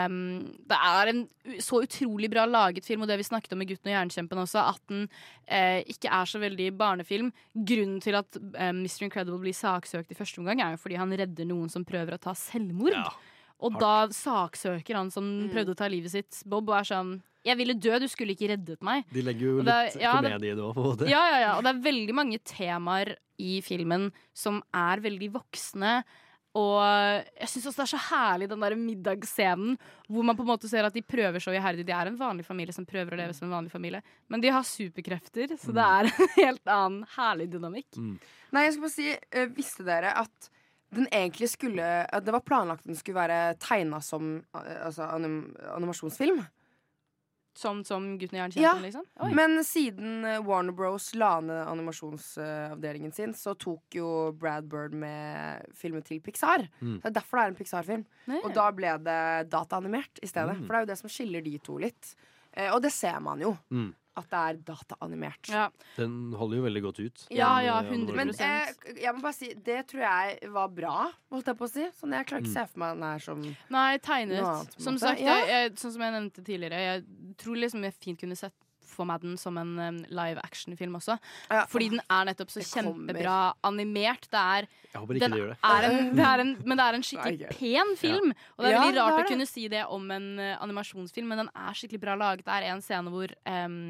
Um, det er en så utrolig bra laget film, og det vi snakket om i Gutten og jernkjempen også, at den eh, ikke er så veldig barnefilm. Grunnen til at eh, Mr. Incredible blir saksøkt i første omgang, er jo fordi han redder noen som prøver å ta selvmord. og da saksøker han som prøvde å ta livet sitt, Bob, og er sånn Jeg ville dø, du skulle ikke reddet meg. De legger jo er- litt ja, komedie i det òg, på en måte. Ja, ja, ja. Og det er veldig mange temaer i filmen som er veldig voksne. Og jeg syns også det er så herlig den der middagsscenen hvor man på en måte ser at de prøver så iherdig. De er en vanlig familie som prøver å leve som en vanlig familie. Men de har superkrefter, så det er en helt annen herlig dynamikk. Nei, jeg skal bare si, eh, visste dere at den egentlig skulle det var planlagt at den skulle være tegna som eh, altså, anim, animasjonsfilm? Som, som Gutten og Ja, liksom? Oi. men siden eh, Warner Bros la ned animasjonsavdelingen sin, så tok jo Brad Bird med filmen til Pixar. Mm. Det er derfor det er en Pixar-film. Og da ble det dataanimert i stedet. Mm. For det er jo det som skiller de to litt. Eh, og det ser man jo, Mm. At det er dataanimert. Ja. Den holder jo veldig godt ut. Ja, den, ja, eh, 100%. Men eh, jeg må bare si, det tror jeg var bra, holdt jeg på å si. Sånn, jeg klarer ikke Mm. å se for meg den her som Nei, tegnet. Annet, som sagt, Ja. jeg, jeg, sånn som jeg nevnte tidligere, jeg tror liksom jeg fint kunne sett for meg den som en um, live action-film også. Ja. Fordi den er nettopp så Det kommer. kjempebra animert. Det er, Jeg håper ikke den det gjør det. er en, det er en, men det er en skikkelig Nei, pen film. Og det er Ja, veldig rart er å kunne si det om en uh, animasjonsfilm, men den er skikkelig bra laget. Det er en scene hvor um,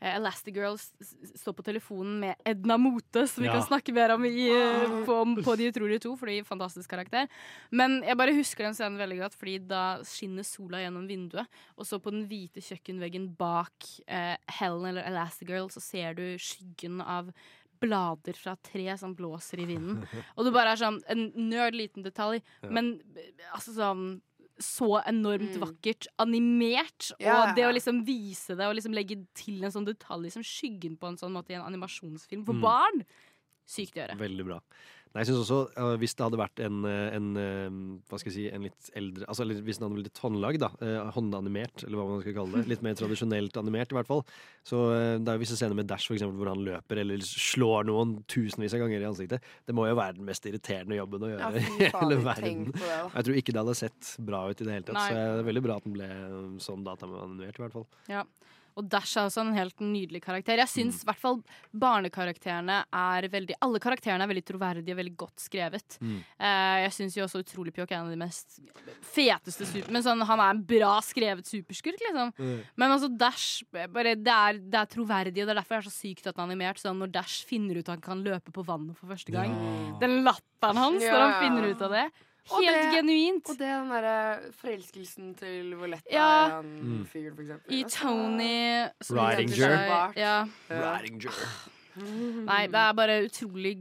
eh, Elastigirl s- s- står på telefonen med Edna Mote, som vi Ja. kan snakke mer om i, eh, på, på De utrolige to, fordi fantastisk karakter. Men jeg bare husker den scenen veldig godt, fordi da skinner sola gjennom vinduet, og så på den hvite kjøkkenveggen bak eh, Helen eller Elastigirl, så ser du skyggen av blader fra tre som blåser i vinden. [laughs] Og det bare er sånn en nerd liten detalj, Ja. men eh, altså sånn så enormt vakkert animert. Yeah. Og det å liksom vise det og liksom legge til en sånn detalj som skyggen på en sånn måte i en animasjonsfilm for Mm. barn, sykt å gjøre. Veldig bra. Nei, jeg synes også, uh, Hvis det hadde vært en, eh, en eh, hva skal jeg si, en litt eldre altså eller Hvis den hadde blitt litt håndlagd, da, håndanimert, eller hva man skal kalle det, litt mer tradisjonelt animert i hvert fall, så det er jo visse scener med Dash for eksempel, hvor han løper eller slår noen tusenvis av ganger i ansiktet. Det må jo være den mest irriterende jobben å gjøre i hele verden. Jeg tror ikke det hadde sett bra ut i det hele tatt, Nei. så det er veldig bra at den ble sånn dataanimert, i hvert fall. Ja. Og Dash er også en helt nydelig karakter. Jeg Mm. syns i hvert fall barnekarakterene er veldig Alle karakterene er veldig troverdige og veldig godt skrevet. Mm. Uh, jeg syns jo også Utrolig Pjokk er en av de mest feteste super... Men sånn, han er en bra skrevet superskurk, liksom. Mm. Men altså Dash bare, det, er, det er troverdig, og det er derfor det er så sykt at han er animert. Sånn, når Dash finner ut at han kan løpe på vannet for første gang. Ja. Den latteren hans Ja, når han finner ut av det. Og Helt det- genuint. Og det den derre forelskelsen til Violetta Ja. i han Mm. fyren, for eksempel. I Tony Ridinger. Ja. Ridinger. [laughs] Nei, det er bare utrolig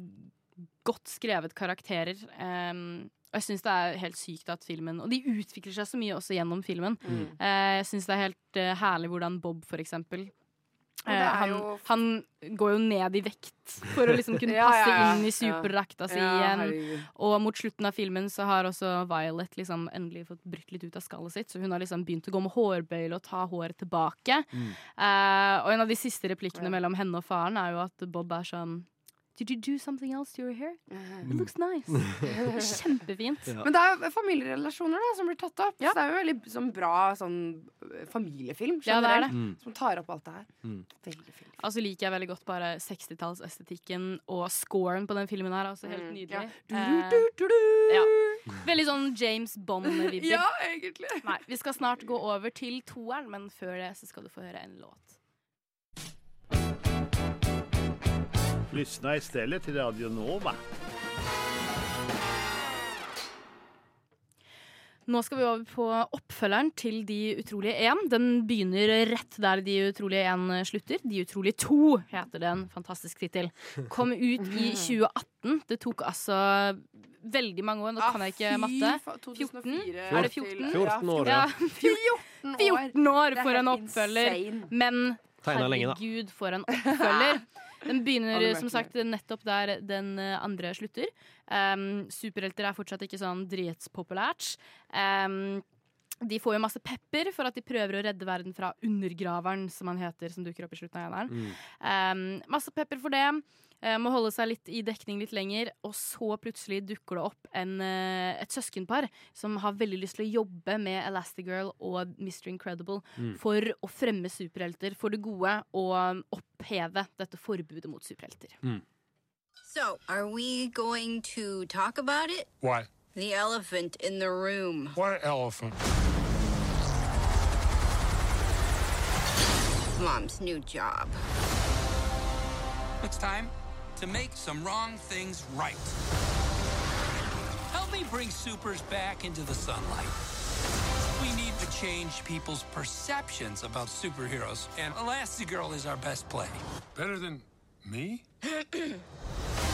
godt skrevet karakterer. Um, og jeg syns det er helt sykt at filmen Og de utvikler seg så mye også gjennom filmen. Mm. Uh, jeg syns det er helt uh, herlig hvordan Bob, for eksempel Og det eh, er han, jo- han går jo ned i vekt for å liksom [laughs] kunne passe ja, ja. inn i Ja. superdrakta si igjen. Og mot slutten av filmen så har også Violet liksom endelig fått brutt litt ut av skallet sitt. Så hun har liksom begynt å gå med hårbøyle og ta håret tilbake. Mm. Eh, og en av de siste replikkene mellom henne og faren er jo at Bob er sånn Did you do something else to your hair? It looks nice. [laughs] Kjempefint. Men det er jo familierelasjoner da, som blir tatt opp. Så det er jo veldig sånn, bra sånn, eh, familiefilm Ja, det er det. generelt. Som tar opp alt det her. Mm. Veldig fint. Altså liker jeg veldig godt bare 60-tallsestetikken og scoren på den filmen her. Altså helt Mm, nydelig. ja. Eh, Du-du-du-du-du. ja. Veldig sånn James Bond-vibber. [laughs] Ja, egentlig. Nei, vi skal snart gå over til toeren, men før det så skal du få høre en låt. Lyssna istället till Radio Nova. Nå skal vi over på oppfølgeren til De utrolige én. Den begynner rett der De utrolige én slutter. De utrolige to heter det. En Fantastisk tittel. Kom ut i [laughs] 2018. Det tok altså veldig mange år. Nå Ah, kan jeg ikke matte. 14? 2004 Er det 14? 14 år, Ja, ja. [laughs] 14 14 år for en oppfølger. Men herregud, for en oppfølger. [laughs] Den begynner som sagt nettopp der den eh, andre slutter. Um, superhelter er fortsatt ikke sånn dritspopulært. Um, de får jo masse pepper for at de prøver å redde verden fra undergraveren, som han heter, som dukker opp i slutten av eneren. Mm. Um, masse pepper for det. Eh, må holde seg litt i dekning litt lenger. Og så plutselig dukker det opp en, eh, et søskenpar som har veldig lyst til å jobbe med Elastigirl og Mr. Incredible Mm. for å fremme superhelter for det gode og oppheve dette forbudet mot superhelter. So, are we going to talk about it? What? The elephant in the room. What elephant? Mom's new job. It's time to make some wrong things right. Help me bring supers back into the sunlight. We need to change people's perceptions about superheroes, and Elastigirl is our best play. Better than me? [clears throat]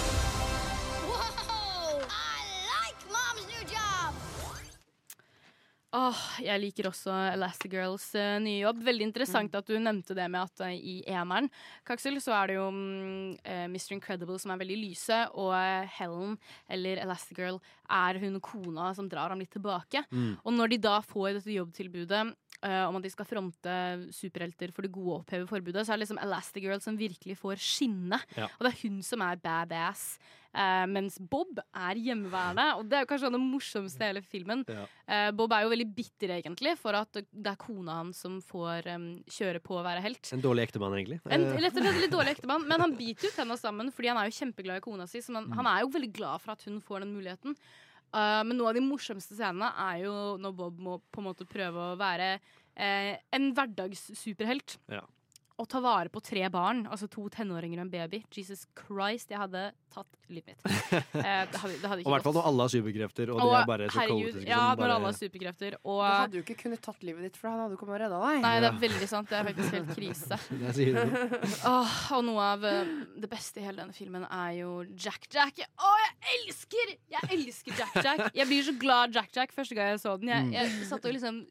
Åh, jeg liker også Elastigirls uh, nye jobb. Veldig interessant at du nevnte det med at uh, i eneren Kaksel, så er det jo um, uh, Mr. Incredible som er veldig lyse, og eh, Helen, eller Elastigirl, er hun kona som drar ham litt tilbake. Mm. Og når de da får dette jobbtilbudet eh, om at de skal fronte superhelter for det gode å oppheve forbudet, så er det liksom Elastigirl som virkelig får skinne. Ja. Og det er hun som er badass. Eh, mens Bob er hjemmeværende, og det er jo kanskje det morsomste i hele filmen. Ja. Eh, Bob er jo veldig bitter, egentlig, for at det er kona hans som får um, kjøre på å være helt. En dårlig ektemann, egentlig. En Eh, rett og slett litt dårlig ektemann, men han [laughs] biter jo tenna sammen fordi han er jo kjempeglad i kona si. Så han, Mm. han er jo veldig glad for at hun får den muligheten. Uh, men noe av de morsomste scenene er jo når Bob må på en måte prøve å være eh, en hverdagssuperhelt. Ja. Å ta vare på tre barn, altså to tenåringer og en baby. Jesus Christ, jeg hadde tatt livet mitt. [laughs] Eh, det hadde, det hadde Og i hvert fall når alle har superkrefter, og de Og er bare så herregud, kaotiske Ja, når bare alle har superkrefter. Og Du hadde jo ikke kunnet tatt livet ditt, for han hadde jo kommet og redda deg. Nei, det er veldig sant. Det er faktisk helt krise. [laughs] Det sier du. [laughs] Og noe av eh, det beste i hele denne filmen er jo Jack Jack. Å, jeg elsker Jeg elsker Jack Jack. Jeg blir så glad Jack Jack første gang jeg så den. Jeg, Mm. jeg satt og liksom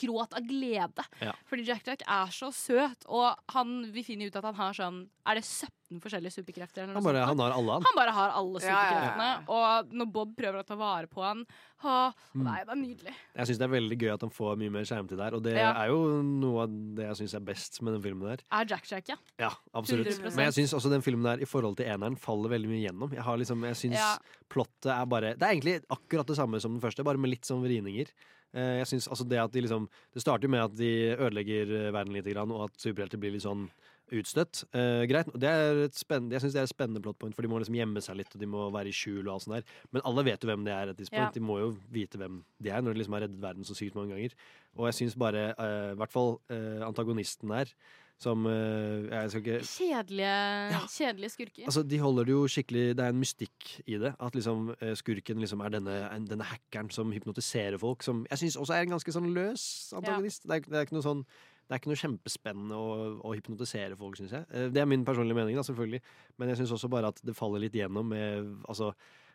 gråt av glede. Ja. Fordi Jack Jack er så søt, og han, vi finner ut at han har sånn Er det 17 forskjellige superkrefter? Eller noe Han, bare, sånt? han har alle, han. Han bare har alle Ja, ja, ja. superkreftene. Og når Bob prøver å ta vare på han å, Mm. Nei, det er nydelig. Jeg syns det er veldig gøy at han får mye mer skjermtid der, og det Ja. er jo noe av det jeg syns er best med den filmen der. Er Jack Jack, ja. Ja, absolutt. 100%. Men jeg syns også den filmen der i forhold til eneren faller veldig mye gjennom. Jeg, har liksom, jeg syns Ja. plottet er bare Det er egentlig akkurat det samme som den første, bare med litt sånn vridninger. Eh, Jeg synes altså det at de liksom Det starter jo med at de ødelegger eh, verden litt, og at superhelter blir litt sånn utstøtt. Uh, greit, det er et spennende, jeg syns det er et spennende plotpoint, for de må liksom gjemme seg litt, og de må være i skjul og alt sånt der. Men alle vet jo hvem det er. et. Ja. De må jo vite hvem de er, når de liksom har reddet verden så sykt mange ganger. Og jeg syns bare, i hvert fall uh, antagonisten der, som eh, ikke Kjedelige, kjedelige skurker. Altså, De holder det jo skikkelig Det er en mystikk i det. At liksom eh, skurken liksom er denne, en- denne hackeren som hypnotiserer folk. Som jeg syns også er en ganske sånn løs antagonist. Det, er, det er ikke noe sånn det er ikke noe kjempespennende å, å hypnotisere folk, syns jeg. Eh, Det er min personlige mening, da, selvfølgelig. Men jeg syns også bare at det faller litt gjennom med Altså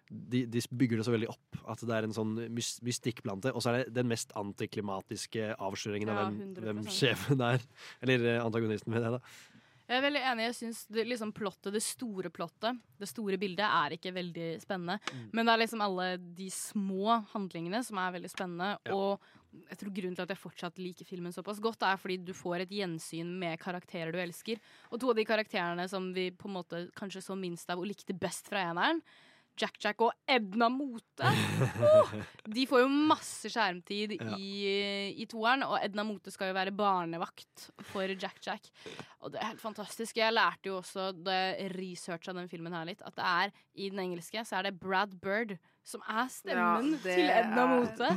de, de bygger det så veldig opp at det er en sånn mystikk blant det. Og så er det den mest antiklimatiske avsløringen av hvem, 100%. hvem sjefen er. Eller eh, antagonisten med det, da. Jeg er veldig enig. Jeg synes det, liksom plottet, det store plottet, det store bildet, er ikke veldig spennende. Mm. Men det er liksom alle de små handlingene som er veldig spennende. Ja. Og jeg tror grunnen til at jeg fortsatt liker filmen såpass godt, er fordi du får et gjensyn med karakterer du elsker. Og to av de karakterene som vi på en måte kanskje så minst av og likte best fra eneren, Jack Jack og Edna Mote. [laughs] Oh, de får jo masse skjermtid Ja. i, i toeren, og Edna Mote skal jo være barnevakt for Jack Jack. Og det er helt fantastisk. Jeg lærte jo også da jeg researcha den filmen her litt, at det er i den engelske så er det Brad Bird som er stemmen Ja, til Edna er- Mote.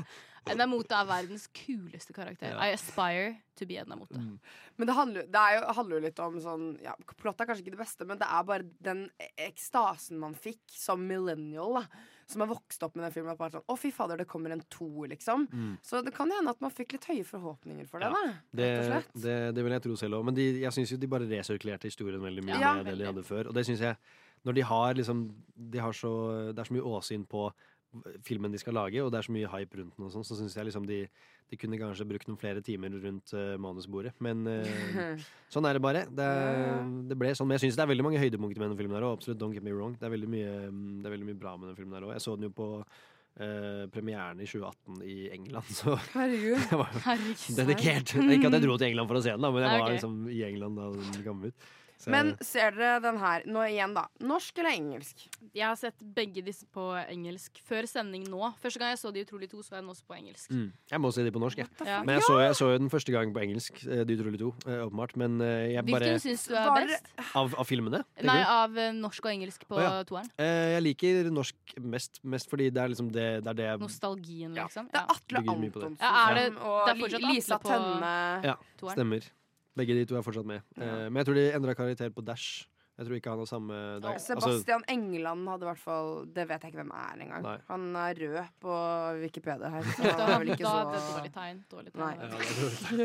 Edna Mote er verdens kuleste karakter. Ja. I aspire to be Edna Mm. Men det handler, det er jo, handler jo litt om sånn ja, Plottet er kanskje ikke det beste, men det er bare den ekstasen man fikk som millennial. da Som har vokst opp med den filmen. Bare sånn, Å, fy fader, det kommer en to, liksom. Mm. Så det kan hende at man fikk litt høye forhåpninger for det. Ja, da Det, det, det vil jeg tro selv òg. Men de, jeg syns jo de bare resirkulerte historien veldig mye Ja. med det de hadde før. Og det syns jeg Når de har liksom de har så, Det er så mye åsyn på filmen de skal lage, og det er så mye hype rundt den, og sånn, så syns jeg liksom de, de kunne kanskje brukt noen flere timer rundt uh, manusbordet. Men uh, [laughs] sånn er det bare. Det, det ble sånn. Men jeg syns det er veldig mange høydepunkter med den filmen her òg. Absolutt, don't get me wrong. Det er veldig mye, det er veldig mye bra med den filmen her òg. Jeg så den jo på Uh, premieren i 2018 i England, [laughs] så Herregud. [laughs] jeg var dedikert. Ikke at jeg dro til England for å se den, da, men jeg var okay. liksom i England da den kom ut. Så- Men ser dere den her nå igjen, da? Norsk eller engelsk? Jeg har sett begge disse på engelsk før sending nå. Første gang jeg så De utrolig to, så jeg den også på engelsk. Mm. Jeg må se de på norsk, jeg. Ja. Men jeg så, jeg så jo den første gang på engelsk, eh, De utrolige to, eh, åpenbart. Men eh, jeg bare Hvilken syns du er best? Av, av filmene? Nei, du? av norsk og engelsk på oh, ja. toeren. Eh, jeg liker norsk mest, mest fordi det er liksom det, det, er det jeg Nostalgien, liksom. Det er Atle. Antonsen Ja, er det- det er fortsatt Lisa Atle på- Tønne. Ja, toeren. stemmer. Begge de to er fortsatt med. Eh, men jeg tror de endra karakter på Dash. Jeg tror ikke han har samme det Sebastian altså, Sebastian Engeland hadde i hvert fall Det vet jeg ikke hvem er engang. Nei. Han er rød på Wikipedia her. Så Da, han er vel ikke da så er det dårlig tegn. Dårlig tegn. Nei. Ja,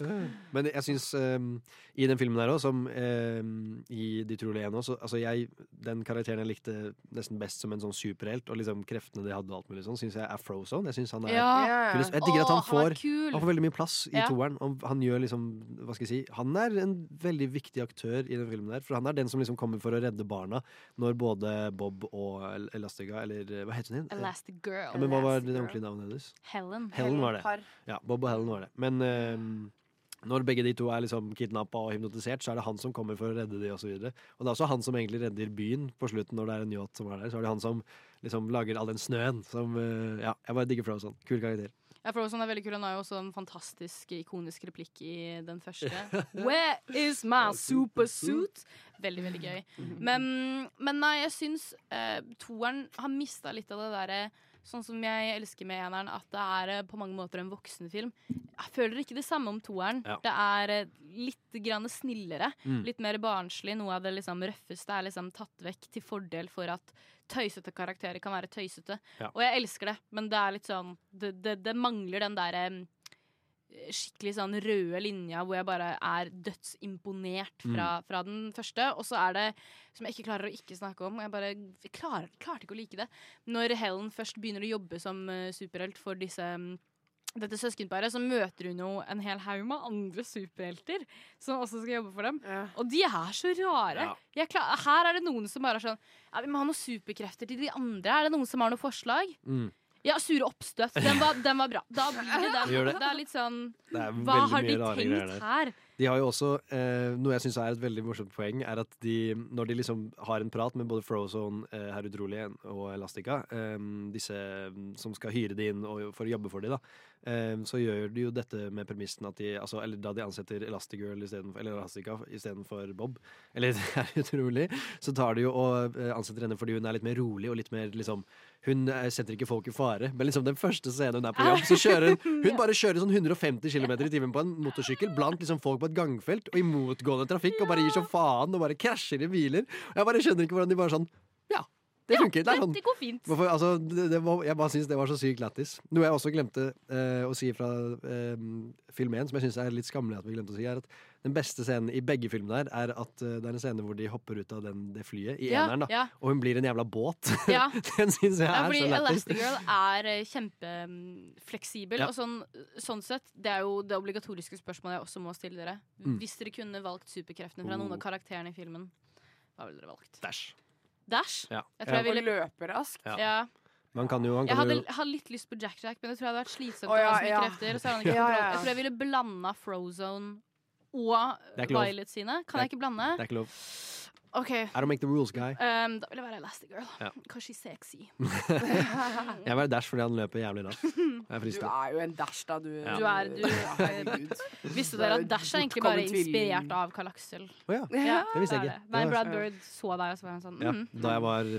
det er. Men jeg syns um, i den filmen her òg, som um, i De trolige ene også, altså jeg, Den karakteren jeg likte nesten best som en sånn superhelt, og liksom kreftene de hadde, og alt mulig sånn, syns jeg er Frozone. Jeg synes han er Ja. kul. Jeg digger at han han er får kul. Han får veldig mye plass i Ja. toeren. Og han gjør liksom Hva skal jeg si Han er en veldig viktig aktør i den filmen der. For han er den som liksom kommer for å redde barna når både Bob og El- Elastica, eller eh, hva heter hun igjen? Elastic Girl. Ja, men hva var det ordentlige navnet hennes? Helen. Helen var det. Ja, Bob og Helen var det. Men eh, når begge de to er liksom kidnappa og hypnotisert, så er det han som kommer for å redde de, og så. Og det er også han som egentlig redder byen på slutten, når det er en yacht som er der. Så er det han som liksom lager all den snøen. Som, uh, ja, jeg bare digger Frozen. Kul karakter. Ja, Frozen er veldig kul. Han har jo også en fantastisk ikonisk replikk i den første. [laughs] Where is my super suit? Veldig, veldig gøy. Men, men nei, jeg syns uh, toeren har mista litt av det derre Sånn som jeg elsker med eneren, at det er eh, på mange måter en voksenfilm. jeg føler ikke det samme om toeren. Ja. Det er eh, litt grann snillere. Mm. Litt mer barnslig. Noe av det liksom røffeste er liksom tatt vekk til fordel for at tøysete karakterer kan være tøysete. Ja. Og jeg elsker det, men det er litt sånn Det, det, det mangler den derre eh, skikkelig sånn røde linja hvor jeg bare er dødsimponert fra, Mm. fra den første. Og så er det, som jeg ikke klarer å ikke snakke om Jeg bare jeg klarer, klarte ikke å like det. Når Helen først begynner å jobbe som eh, superhelt for disse mm, dette søskenparet, så møter hun jo en hel haug med andre superhelter som også skal jobbe for dem. Og de er så rare. Ja. Klar, her er det noen som bare er sånn ja, Vi må ha noen superkrefter til de andre. Er det noen som har noen forslag? Mm. Ja, Sure oppstøt. Den var, den var bra. Da blir det [laughs] den. Det? Det er litt sånn Det er Hva har de tenkt her? De har jo også, eh, Noe jeg syns er et veldig morsomt poeng, er at de, når de liksom har en prat med både Frozone, eh, Herr Utrolig og Elastica, eh, disse mm, som skal hyre de inn og, for å jobbe for de da, eh, så gjør de jo dette med premissen at de altså, Eller da de ansetter Elastigirl istedenfor Eller Elastica istedenfor Bob, eller [laughs] Herr Utrolig, så tar de jo og eh, ansetter henne fordi hun er litt mer rolig og litt mer liksom Hun eh, setter ikke folk i fare. Men liksom den første scenen hun er på jobb, så kjører hun [laughs] Hun bare kjører sånn 150 km i timen på en motorsykkel blant liksom folk på et gangfelt og i motgående trafikk og bare gir så faen og bare krasjer i biler. Og jeg bare skjønner ikke hvordan de bare sånn Ja, det funker. Det er sånn. Det går fint. Hvorfor, altså, det, det var, jeg bare syns det var så sykt lættis. Noe jeg også glemte eh, å si fra eh, film 1, som jeg syns er litt skammelig at vi glemte å si, er at den beste scenen i begge filmene her er at eh, det er en scene hvor de hopper ut av den, det flyet i Ja, eneren, da. ja. Og hun blir en jævla båt. [laughs] Ja. den syns jeg Ja, er fordi så lættis. Elastigirl er eh, kjempefleksibel. Ja. Og sånn, sånn sett, det er jo det obligatoriske spørsmålet jeg også må stille dere. Mm. Hvis dere kunne valgt superkreftene fra Oh. noen av karakterene i filmen, hva ville dere valgt? Dash. Dash? Ja. Jeg tror jeg ville løpe raskt. Ja. Ja. Man kan jo, han Jeg hadde, jo hadde litt lyst på Jack Jack, men det tror jeg hadde vært slitsomt. Å ja, ja. krefter, så hadde Ja, ja, ja. Jeg tror jeg ville blanda Frozone og. Violet sine. Kan er- jeg ikke blande? Det er ikke lov. OK. I don't make the rules, guy. Um, da vil jeg være Elastigirl. Ja. Kanskje she's sexy. [laughs] Jeg vil være Dash fordi han løper jævlig raskt. Jeg er Du er jo en dash, da, du. Ja. Du er, du, Herregud. Visste dere at Dash er egentlig bare inspirert av Karl Aksel? Å ja. Ja, Det visste jeg ikke. Nei, Brad Bird så deg, og så var han sånn Ja, mhm. da jeg var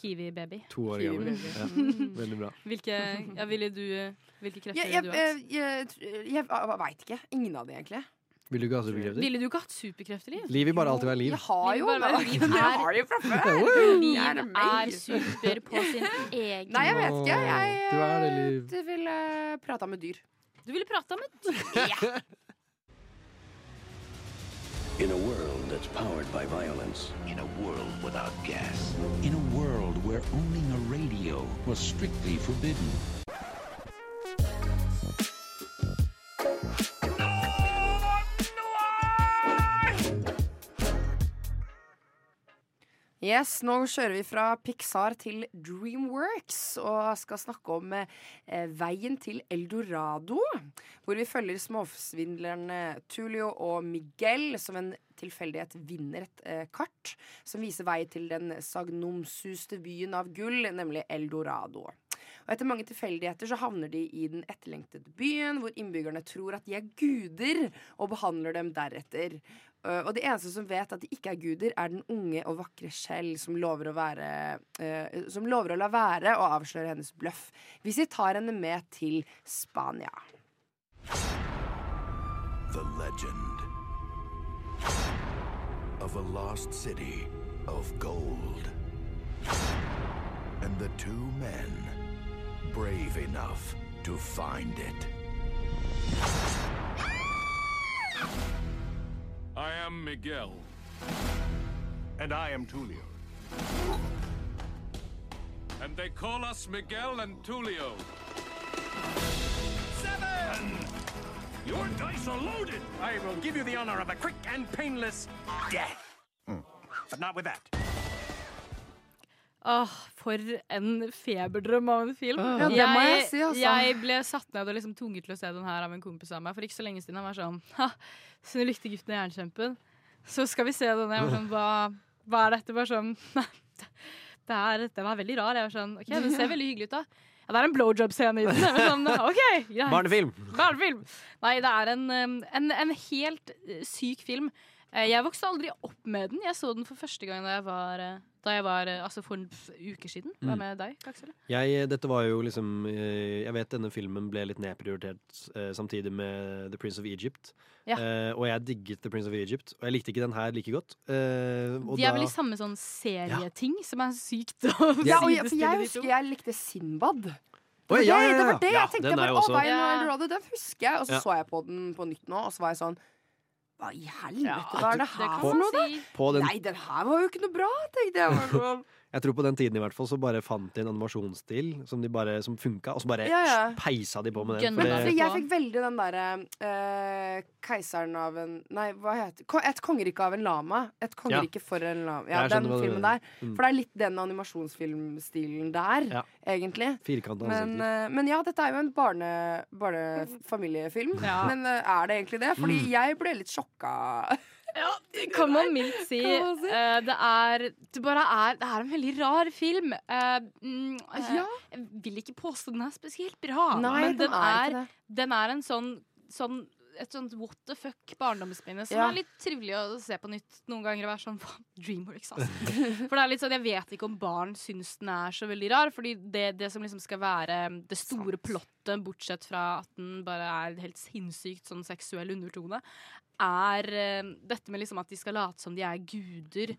Kiwi-baby. to år Kiwi gammel. Ja. Veldig bra. Hvilke, ja, ville du, hvilke krefter Jeg, du hatt? jeg, jeg, jeg, jeg veit ikke. Ingen av de, egentlig. Vil du ikke ha superkrefter? Ville du ikke hatt superkrefter, Liv? Liv vil bare alltid være liv. Jeg har jo bare vært liv Jeg her. har jo fra før. Liv er er super på sin egen Nei, jeg vet ikke. Jeg Du er det, Liv. Du ville prata med dyr. Du ville prata med [laughs] In a world that's powered by violence. In a world without gas. In a world where owning a radio was strictly forbidden. Yes, Nå kjører vi fra Pixar til Dreamworks og skal snakke om eh, veien til Eldorado. Hvor vi følger småsvindlerne Tulio og Miguel som en tilfeldighet vinner et eh, kart som viser vei til den sagnomsuste byen av gull, nemlig Eldorado. Og Etter mange tilfeldigheter så havner de i den etterlengtede byen, hvor innbyggerne tror at de er guder, og behandler dem deretter. Uh, og de eneste som vet at de ikke er guder, er den unge og vakre Shell, som lover å være uh, Som lover å la være å avsløre hennes bløff hvis de tar henne med til Spania. The legend of a lost city of gold. And the two men brave enough to find it. I am Miguel. And I am Tulio. And they call us Miguel and Tulio. Seven! Your dice are loaded! I will give you the honor of a quick and painless death. Hmm. But not with that. Åh, for en feberdrøm av en film. Ja, det må jeg si, altså. jeg ble satt ned og liksom tvunget til å se den her av en kompis av meg for ikke så lenge siden. Han var sånn Ha, så du likte gutten og jernkjempen? Så skal vi se den. Jeg var sånn Hva, hva er dette? Bare sånn det er, den er veldig rar. Jeg var sånn OK, den ser veldig hyggelig ut, da. Ja, det er en blowjob-scene i den. Jeg var sånn, OK, greit. Barnefilm! Barnefilm! Nei, det er en, um, en, en helt eh, syk film. Eh, Jeg vokste aldri opp med den. Jeg så den for første gang da jeg var eh, da jeg var eh, altså for en uke siden. Hva Mm. med deg, Aksel? Jeg, dette var jo liksom eh, Jeg vet denne filmen ble litt nedprioritert eh, samtidig med The Prince of Egypt. Ja. Eh, og jeg digget The Prince of Egypt, og jeg likte ikke den her like godt. Eh, og De er vel i samme sånn serieting, som er sykt å Ja, [laughs] og jeg, for jeg husker jeg likte Sinbad. Oi, det, ja, var det- ja, det var det Ja, jeg tenkte. den jeg bare, Å, også- Ja. Eldorado, den husker jeg. Og så Ja. så jeg på den på nytt nå, og så var jeg sånn Hva i helvete, hva er det her for noe, da? På den, Nei, den her var jo ikke noe bra, tenkte jeg. Jeg tror på den tiden i hvert fall så bare fant de en animasjonsstil som, de bare, som funka, og så bare Ja, ja. peisa de på med den. For det, jeg fikk veldig den derre uh, Keiseren av en Nei, hva heter det? Et kongerike av en lama. Et kongerike for en lama. Ja, den filmen der. Mm. For det er litt den animasjonsfilmstilen der, Ja. egentlig. Firkanta Men, eh, men ja, dette er jo en barne, barnefamiliefilm. Ja. Men uh, er det egentlig det? Fordi Mm. jeg ble litt sjokka. [laughs] Det [laughs] kan man mildt si. Man si. Uh, det er Det er Det er en veldig rar film. Uh, mm, eh, Ja. Jeg vil ikke påstå den er spesielt bra, Nei, men den den er den er en sånn, sånn et sånt what the fuck barndomsminne som Ja. er litt trivelig å se på nytt noen ganger. Og være sånn [laughs] Dreamworks, altså. For det er litt sånn, Jeg vet ikke om barn syns den er så veldig rar. Fordi det, det som liksom skal være det store plottet, bortsett fra at den bare er helt sinnssykt sånn seksuell undertone, er eh, dette med liksom at de skal late som de er guder.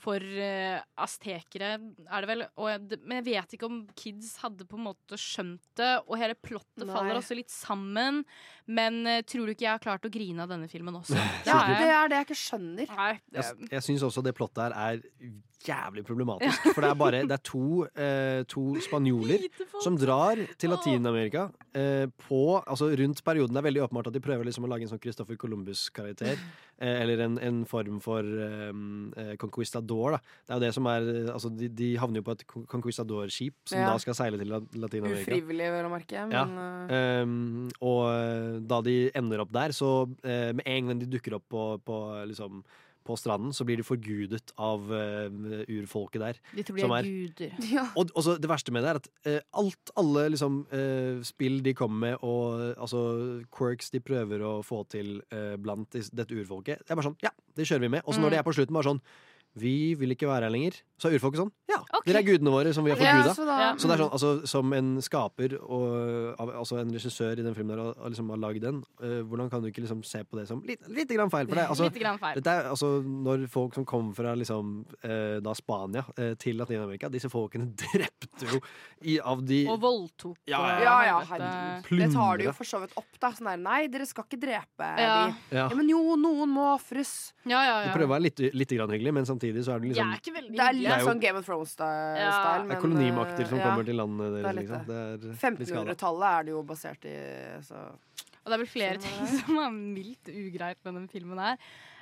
For uh, aztekere, er det vel. Og jeg, men jeg vet ikke om kids hadde på en måte skjønt det. Og hele plottet Nei. faller også litt sammen. Men uh, tror du ikke jeg har klart å grine av denne filmen også? [laughs] Det er, det er det jeg ikke skjønner. Nei, Jeg, jeg syns også det plottet her er jævlig problematisk. For det er bare det er to, eh, to [laughs] spanjoler som drar til Latin-Amerika eh, på Altså rundt perioden. Det er veldig åpenbart at de prøver liksom å lage en sånn Christopher Columbus-karakter. [laughs] Eh, eller en, en form for eh, eh, conquistador, da. Det er jo det som er eh, Altså, de, de havner jo på et conquistador-skip som Ja. da skal seile til La- Latin-Amerika. Ufrivillig, vel å merke. Men Ja. eh, Um, og eh, da de ender opp der, så uh, med en gang de dukker opp på, på, liksom, på stranden, så blir de forgudet av uh, urfolket der. De tror de som er guder. [laughs] ja. Og, og så det verste med det er at uh, alt, alle liksom, uh, spill de kommer med, og altså, quirks de prøver å få til blant dette urfolket, det er bare sånn Ja, det kjører vi med. Og så når Mm. de er på slutten, bare sånn Vi vil ikke være her lenger. Så er urfolket sånn. Ja, okay. dere er gudene våre som vi har Ja, forguda. så Ja. Så det er sånn, altså, som en skaper og altså en regissør i den filmen der, og, og liksom har lagd den, uh, hvordan kan du ikke liksom se på det som litt, litt grann feil? For det, altså, grann feil. dette er, altså, når folk som kom fra liksom, uh, da Spania uh, til Latin-Amerika, disse folkene [laughs] drepte jo i, av de Og voldtok. Ja, Ja, ja, herregud. Det tar de jo for så vidt opp, da. Sånn der, nei, dere skal ikke drepe Ja. de. Ja. Ja, men jo, noen må ofres. Ja, ja, ja. prøver å være litt, litt grann hyggelig, men samtidig så er det Jeg liksom er ikke veldig Det er hyggelig. litt er jo- sånn Game of Thrones-style. Ja. Det er kolonimakter som eh, kommer til landet er deres. Liksom. Det er litt skada. 1500-tallet er det jo basert i, så Og det er vel flere Sånn ting som er mildt ugreit med den filmen her.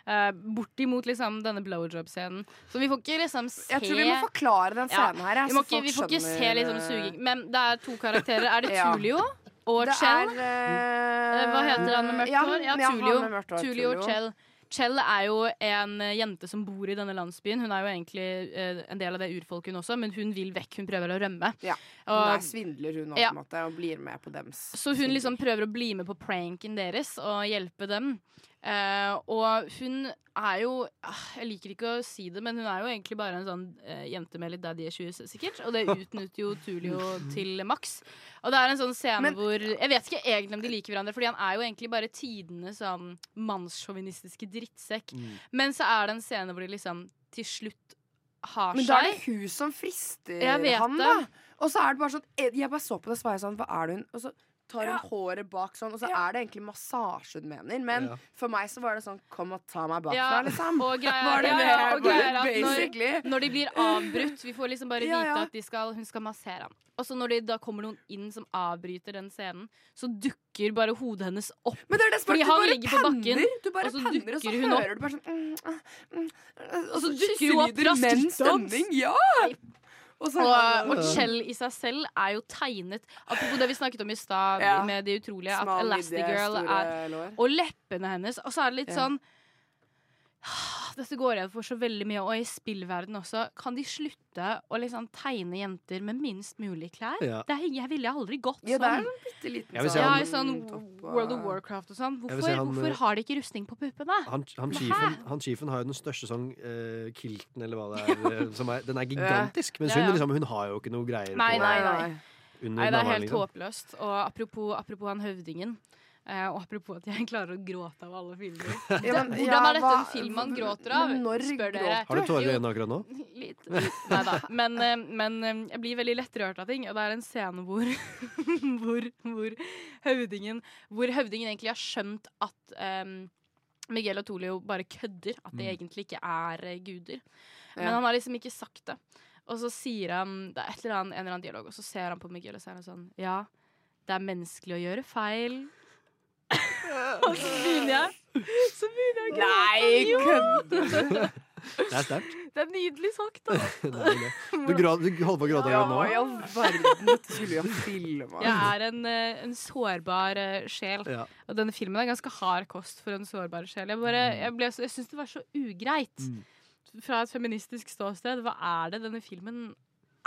Uh, Bortimot liksom denne blowjob-scenen. Så vi får ikke liksom se Jeg tror vi må forklare den Ja, scenen her. jeg, Vi, må så ikke, folk vi får ikke skjønner, se liksom eh, suging. Men det er to karakterer. Er det [laughs] Ja. Tulio og Det Chell? er eh, Eh, Hva heter han med mørkt ja, hår? Ja, ja, han Tulio. med mørkt hår, Tulio og Tulio. Chell. Chell er jo en eh, jente som bor i denne landsbyen. Hun er jo egentlig eh, en del av det urfolket hun også, men hun vil vekk. Hun prøver å rømme. Ja. Hun Og- er svindler, hun òg, Ja. på en måte, og blir med på dems. Så hun liksom prøver å bli med på pranken deres og hjelpe dem. Eh, og hun er jo ah, Jeg liker ikke å si det, men hun er jo egentlig bare en sånn uh, jente med litt daddy issues, sikkert. Og det utnytter jo Tulio [laughs] til maks. Og det er en sånn scene Men- hvor Jeg vet ikke egentlig om de liker hverandre, Fordi han er jo egentlig bare tidenes sånn mannssjåvinistiske drittsekk. Men så er det en scene hvor de liksom til slutt har seg. Men da er det hun som frister han, da. Og så er det bare sånn Jeg bare så på det, så var jeg sånn Hva er det hun Og så tar hun håret bak sånn, og så er det egentlig massasje hun mener. Men Ja. for meg så var det sånn Kom og ta meg bakfra, Ja, liksom. Og ja, [laughs] at når, når de blir avbrutt Vi får liksom bare [laughs] Ja, vite ja. at de skal, hun skal massere ham. Og så når det da kommer noen inn som avbryter den scenen, så dukker bare hodet hennes opp. Men det er det Fordi du han ligger på bakken, Du bare og så dukker og så hun opp. du bare sånn mm, mm, mm, Og så dukker hun opp raskt. stemning, Ja! Så Og, og Kjell i seg selv er jo tegnet Apropos det vi snakket om i stad Ja. med Det utrolige, Smal at Elastigirl er. Og leppene hennes. Og så er det litt Ja. Sånn dette går igjen for så veldig mye, og i spillverden også. Kan de slutte å liksom tegne jenter med minst mulig klær? Ja. Det er, jeg ville aldri gått Ja, det er sånn. en bitte liten Jeg vil si Ja, sånn World of Warcraft og sånn. Hvorfor, si han, hvorfor eh, har de ikke rustning på puppene? Han, han, han chiefen har jo den største sånn uh, kilten, eller hva det [laughs] er. eh, Som er den er gigantisk. Mens hun, ja. liksom, hun har jo ikke noe greier Nei, på nei, nei. Nei, det er helt liksom. håpløst. Og apropos, apropos han høvdingen. Eh, og apropos at jeg [laughs] klarer å gråte av alle filmer. [laughs] Ja, men- Hvordan er dette en film man gråter av? Når spør dere. Har du tårer i øynene akkurat nå? [laughs] Litt. Nei da. Men, eh, men eh, jeg blir veldig lettrørt av ting, og det er en scene hvor, hvor, hvor, høvdingen, hvor høvdingen egentlig har skjønt at um, Miguel og Tolio bare kødder, at de Mm. egentlig ikke er guder. Men Ja. han har liksom ikke sagt det. Og så sier han Det er et eller annet, en eller annen dialog, og så ser han på Miguel og så er sånn Ja, det er menneskelig å gjøre feil. [laughs] og så begynner jeg Så begynner jeg å gråte. Nei, Jo! [laughs] Det er sterkt. Det er nydelig sagt, da. [laughs] Det. Du, gråd, du holder på å gråte Ja, akkurat i nå? all verden. Skulle vi filma. Jeg er en, eh, en sårbar eh, sjel. Ja. Og denne filmen er ganske hard kost for en sårbar sjel. Jeg, bare, jeg, ble jeg syns det var så ugreit. Mm. Fra et feministisk ståsted. Hva er det denne filmen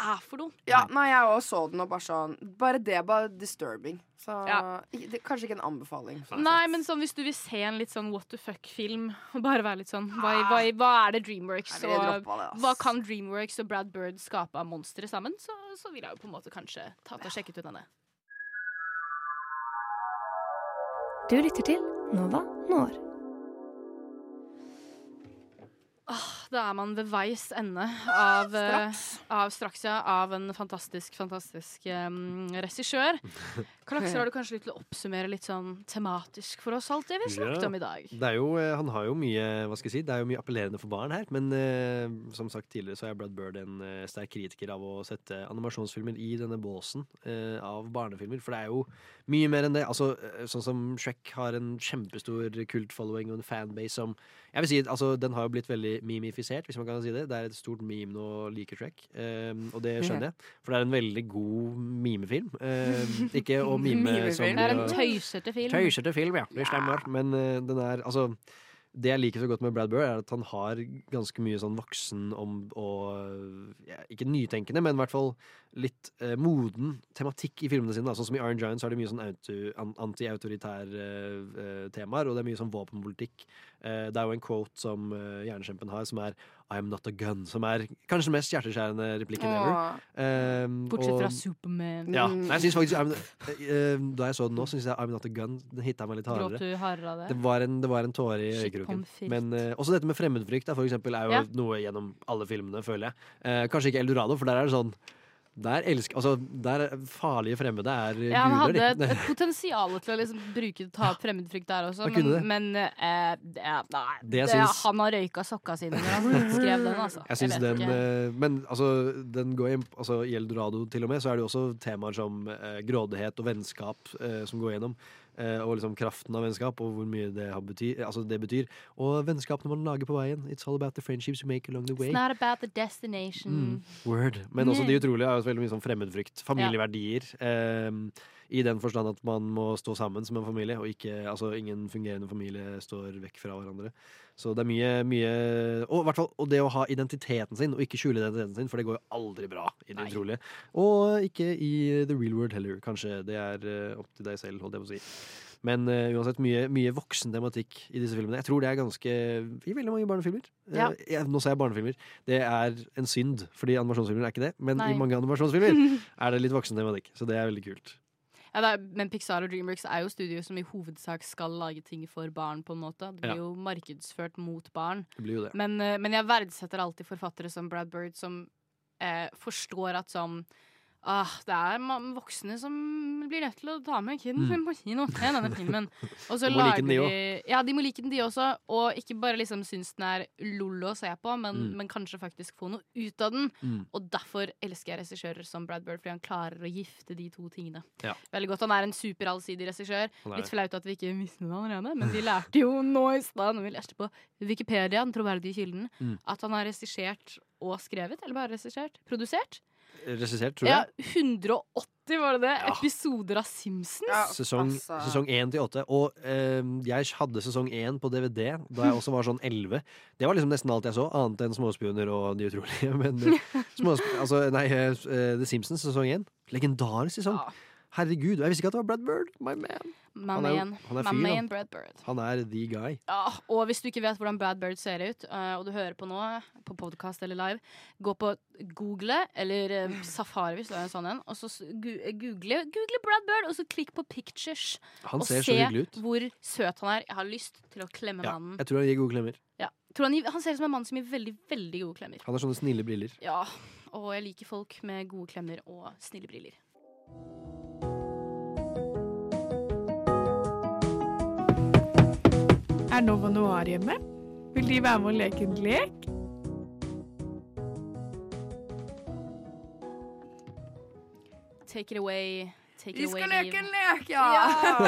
er for noe? Ja, nei, jeg også så den og bare sånn Bare det var disturbing. Så Ja. det, kanskje ikke en anbefaling. Nei, men sånn, hvis du vil se en litt sånn what the fuck-film, [laughs] og bare være litt sånn Hva, hva, hva er det Dreamworks Nei, og det. Hva kan Dreamworks og Brad Bird skape av monstre sammen? Så, så vil jeg jo på en måte kanskje tatt og sjekke ut denne. Du lytter til Nova Når. Da er man ved veis ende av eh, Straks. Av straks, ja. Av en fantastisk, fantastisk um, regissør. [laughs] Kalakser, har du kanskje lyst til å oppsummere litt sånn tematisk for oss alt det vi snakket Ja. om i dag? Det er jo, eh, han har jo mye hva skal jeg si, det er jo mye appellerende for barn her. Men eh, som sagt tidligere så er Brad Bird en eh, sterk kritiker av å sette animasjonsfilmer i denne båsen eh, av barnefilmer. For det er jo mye mer enn det. Altså, eh, sånn som Shrek har en kjempestor kult-following og en fanbase som Jeg vil si, altså, Den har jo blitt veldig memifisert, hvis man kan si det. Det er et stort meme nå å like Shrek, eh, og det skjønner jeg. For det er en veldig god mimefilm. Eh, [laughs] ikke å mime Mimefilm. som Det er en tøysete film. Tøysete film, ja. Det stemmer. Men eh, den er Altså, det jeg liker så godt med Brad Bird, er at han har ganske mye sånn voksen om og ja, Ikke nytenkende, men i hvert fall litt eh, moden tematikk i filmene sine. Da. Sånn som i Iron Giant så er det mye sånn auto- anti-autoritære eh, temaer, og det er mye sånn våpenpolitikk. Eh, det er jo en quote som uh, Hjernekjempen har, som er I am not a gun. Som er kanskje den mest hjerteskjærende replikken ever. Åh. Bortsett Bortsett fra Superman. ja, nei, jeg synes faktisk I'm, uh, Da jeg så den nå, syns jeg I'm Not A Gun Den hitta meg litt hardere. det? Det var en, det var en tåre i øyekroken. Men uh, også dette med fremmedfrykt da, for eksempel, er jo Ja. noe gjennom alle filmene, føler jeg. Uh, kanskje ikke Eldorado, for der er det sånn Der elsker Altså, der er farlige fremmede er eh, Ja, han hadde guder, et, [laughs] potensial til å liksom bruke ta opp fremmedfrykt der også, men, men eh, det, nei, Det det, syns- han har røyka sokka sine når han skrev den, altså. Jeg syns den, ikke. eh, men altså, den går inn, altså, i Eldorado til og med, så er det jo også temaer som eh, grådighet og vennskap eh, som går gjennom. Eh, og liksom kraften av vennskap, og hvor mye det, har betyr, altså det betyr. Og vennskapene man lager på veien. It's all about the friendships you make along the way. It's not about the destination. Mm, word. Men også Yeah. de utrolige er jo veldig mye sånn fremmedfrykt. Familieverdier. ehm, I den forstand at man må stå sammen som en familie, og ikke, altså ingen fungerende familie står vekk fra hverandre. Så det er mye, mye og, fall, og det å ha identiteten sin, og ikke skjule identiteten sin, for det går jo aldri bra i det utrolige. Og ikke i the real world heller, kanskje. Det er eh, opp til deg selv, holdt jeg på å si. Men uh, uansett, mye, mye voksen tematikk i disse filmene. Jeg tror det er ganske i veldig mange barnefilmer. Ja. Eh, jeg, nå sa jeg barnefilmer. Det er en synd, fordi animasjonsfilmer er ikke det. Men Nei. i mange animasjonsfilmer [laughs] er det litt voksen tematikk. Så det er veldig kult. Ja, er, men Pixar og Dreamworks er jo studioer som i hovedsak skal lage ting for barn. på en måte Det blir Ja. jo markedsført mot barn. Det blir jo det. Men, eh, men jeg verdsetter alltid forfattere som Brad Bird, som eh, forstår at sånn Ah, det er voksne som blir nødt til å ta med kiden Mm. på kino til denne filmen. Og så [laughs] De må like den, de òg. Ja, de må like den, de også. Og ikke bare liksom synes den er lol å se på, men, Mm. men kanskje faktisk få noe ut av den. Mm. Og derfor elsker jeg regissører som Brad Bird, fordi han klarer å gifte de to tingene. Ja. Veldig godt. Han er en superallsidig regissør. Litt flaut at vi ikke visste det allerede, men vi lærte jo nå i stad, når vi leste på Wikipedia, den troverdige kilden, Mm. at han har regissert og skrevet, eller bare regissert, produsert, Regissert, tror ja, 180 var det det? Episoder av Simpsons? Sesong, sesong 1 til 8. Og eh, jeg hadde sesong 1 på DVD da jeg også var sånn 11. Det var liksom nesten alt jeg så, annet enn Småspioner og De utrolige. [laughs] Men eh, altså, nei, eh, The Simpsons sesong 1. Legendarisk sesong. Herregud. og Jeg visste ikke at det var Brad Bird. My man. My and han er. Brad Bird. Han er the guy. Ja, og hvis du ikke vet hvordan Brad Bird ser ut, eh, og du hører på nå, på podkast eller live, gå på Google eller eh, [sighs] Safari hvis du er en sånn en, og så eh, google, google Brad Bird, og så klikk på pictures. Han og ser så se hyggelig ut. hvor søt han er. Jeg har lyst til å klemme Ja, mannen. jeg tror han gir gode klemmer. Ja. Tror han, gir- han ser ut som en mann som gir veldig, veldig gode klemmer. Han har sånne snille briller. Ja, og jeg liker folk med gode klemmer og snille briller. Er Nova Noir hjemme? Vil de være med og leke en lek? Take it away. Take Vi skal leke en lek, ja!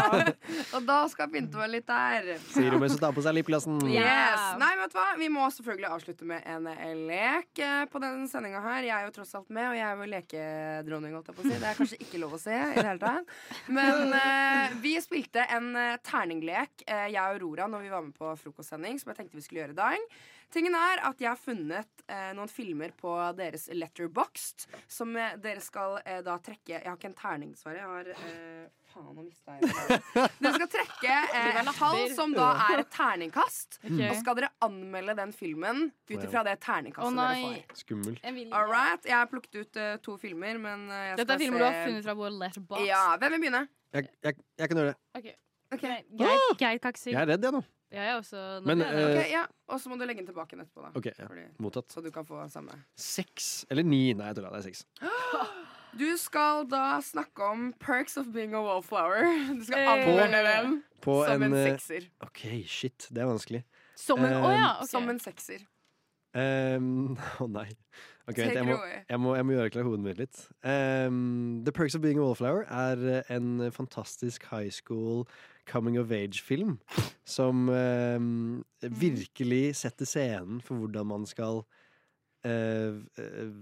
[laughs] og da skal pynte være litt der. Sier hun mens hun tar på seg lipglassen. Yes. Nei, vet du hva? Vi må selvfølgelig avslutte med en eh, lek eh, på denne sendinga her. Jeg er jo tross alt med, og jeg er jo lekedronning, holdt jeg på å si. Det er kanskje ikke lov å si i det hele tatt. Men uh, vi spilte en terninglek, jeg og Aurora, når vi var med på frokostsending, som jeg tenkte vi skulle gjøre i dag. Tingen er at jeg har funnet eh, noen filmer på deres letterboxed som eh, dere skal eh, da trekke Jeg har ikke en terning, dessverre. Jeg har eh, Faen, nå mista jeg det. Dere skal trekke eh, et tall som da er et terningkast. okay. Og skal dere anmelde den filmen ut ifra det terningkastet Å, dere får. Skummelt. All right. Jeg har plukket ut eh, to filmer, men eh, jeg Dette er filmer du har funnet fra vår letterbox. Ja, Hvem vil begynne? Jeg, jeg, jeg kan gjøre det. Okay. Okay. Greit, greit, Kaksi. Jeg er redd, jeg nå. Jeg er også Men, eh, Ok, ja. Og så må du legge den tilbake igjen etterpå, da. Okay, ja. Fordi- Mottatt. Så du kan få samme. Seks eller ni. Nei, jeg tror det er seks. [gasps] Du skal da snakke om Perks of being a wallflower. [laughs] Du skal Eh. anmelde dem På som en, en sekser. OK, shit. Det er vanskelig. Som en Å ja, okay. Som en sekser. Ehm, [laughs] Å nei. Ok, Take vent, jeg, må, jeg, må, jeg må gjøre klar hodet mitt litt. Um, The Perks of Being a Wallflower er eh, en fantastisk high school coming of age-film som eh, virkelig setter scenen for hvordan man skal eh, eh,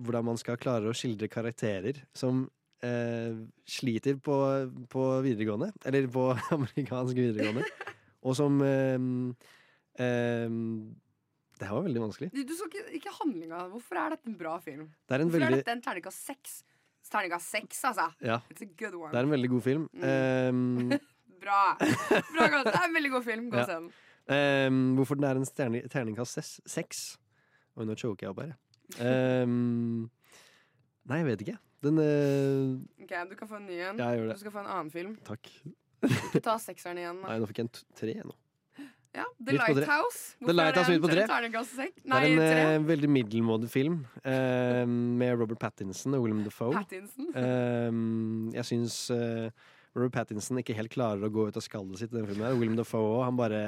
Hvordan man skal klare å skildre karakterer som eh, sliter på, på videregående, eller på [laughs] amerikansk videregående, [laughs] og som ehm, ehm, det her var veldig vanskelig. Du, så ikke, ikke handlinga. Hvorfor er dette en bra film? Det er en Hvorfor veldig- er dette en terningkast seks? Terningkast seks, altså. Ja. Det er en veldig god film. Ehm, [laughs] Bra. Bra godt. Det er en veldig god film. Gå og Ja. se den. ehm, hvorfor den er en terningkast seks? Oi, nå choker jeg opp her. Ehm, nei, jeg vet ikke. Den uh, Ok, Du kan få en ny en. Ja, jeg gjør det. Du skal få en annen film. Takk. Ikke ta sekseren igjen. Nei, nå fikk jeg en tre nå. Ja, The. Lighthouse. The Lighthouse er på det tre. en terningkast seks? Det er en eh, veldig middelmådig film uh, med Robert Pattinson og William Defoe. Pattinson. Eh, jeg syns eh, Robert Pattinson ikke helt klarer å gå ut av skallet sitt i den filmen. her. William Defoe også, han bare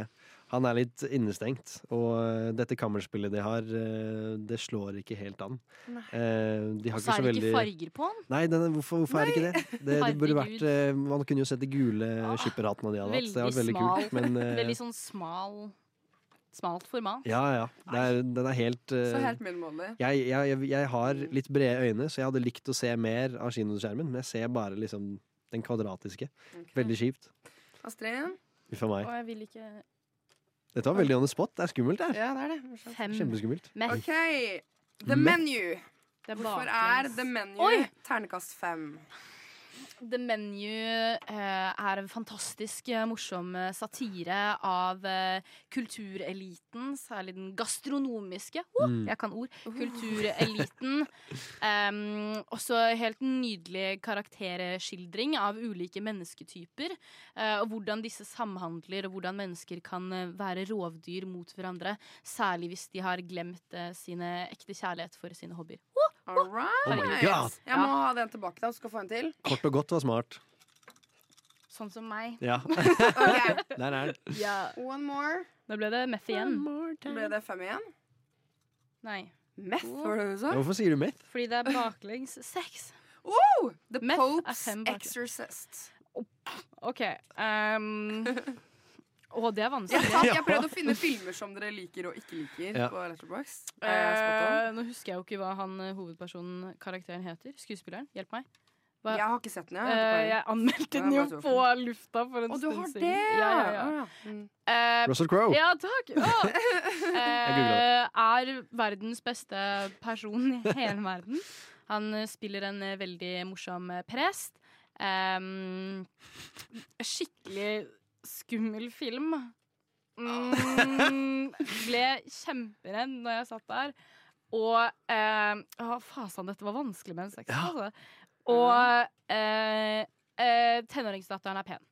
han er litt innestengt. Og eh, dette kammerspillet de har, eh, det slår ikke helt an. Nei. Eh, de har Og så ikke så er det veldig ikke farger på den. Nei, den, hvorfor, hvorfor, Nei. er det ikke det? Det, det burde vært Man kunne jo sett de gule skipperhattene de hadde hatt. Det hadde vært veldig smal. kult. Men [laughs] Veldig sånn smal Smalt format. ja, ja. Det er, den er helt uh, Så helt middelmådig. jeg, jeg, jeg, jeg har litt brede øyne, så jeg hadde likt å se mer av kinoskjermen. Men jeg ser bare liksom den kvadratiske. Okay. Veldig kjipt. Astrid? Uff a meg. Og jeg vil ikke Dette var veldig on the spot. Det er skummelt, det her. Ja, det er det. Fem. Kjempeskummelt. Meth. OK. The Menu. Hvorfor er. The Menu Oi! ternekast fem? The Menu eh, er en fantastisk eh, morsom eh, satire av eh, kultureliten, særlig den gastronomiske. Oh, Mm. Jeg kan ord. Kultureliten. [laughs] Um, også helt nydelig karakterskildring av ulike mennesketyper. eh, og hvordan disse samhandler, og hvordan mennesker kan være rovdyr mot hverandre. Særlig hvis de har glemt eh, sine ekte kjærlighet for sine hobbyer. All right. Oh my God. Jeg må ha den tilbake, da. Skal få en til. Kort og godt var smart. Sånn som meg. Ja. [laughs] okay. Der er den. Ja. One more. Nå ble det meth igjen. Ble det fem igjen? Nei. Meth, var det du sa? Hvorfor sier du meth? Fordi det er baklengs sex. Oh, the Meth Pope's. Exorcist. OK. Um, [laughs] å, det er Jeg, [laughs] vanskelig. har- jeg prøvde å finne filmer som dere liker og ikke liker Ja. på Letterboxd. Er jeg on? Eh, nå husker jeg jo ikke hva han eh, hovedpersonen, karakteren, heter. Skuespilleren. Hjelp meg. Hva- Jeg har ikke sett den, jeg. Eh, jeg anmeldte den jo på lufta for en Å, du stund har siden. det? Ja, ja, ja. Mm. Eh, Russell Crowe. Ja, takk. [laughs] Oh. Eh, er verdens beste person i hele verden. Han eh, spiller en eh, veldig morsom eh, prest. Um, skikkelig skummel film. Mm, ble kjemperedd når jeg satt der. Og eh, Å, fasan, dette var vanskelig med en sex. Altså. Og eh, eh, tenåringsdatteren er pen.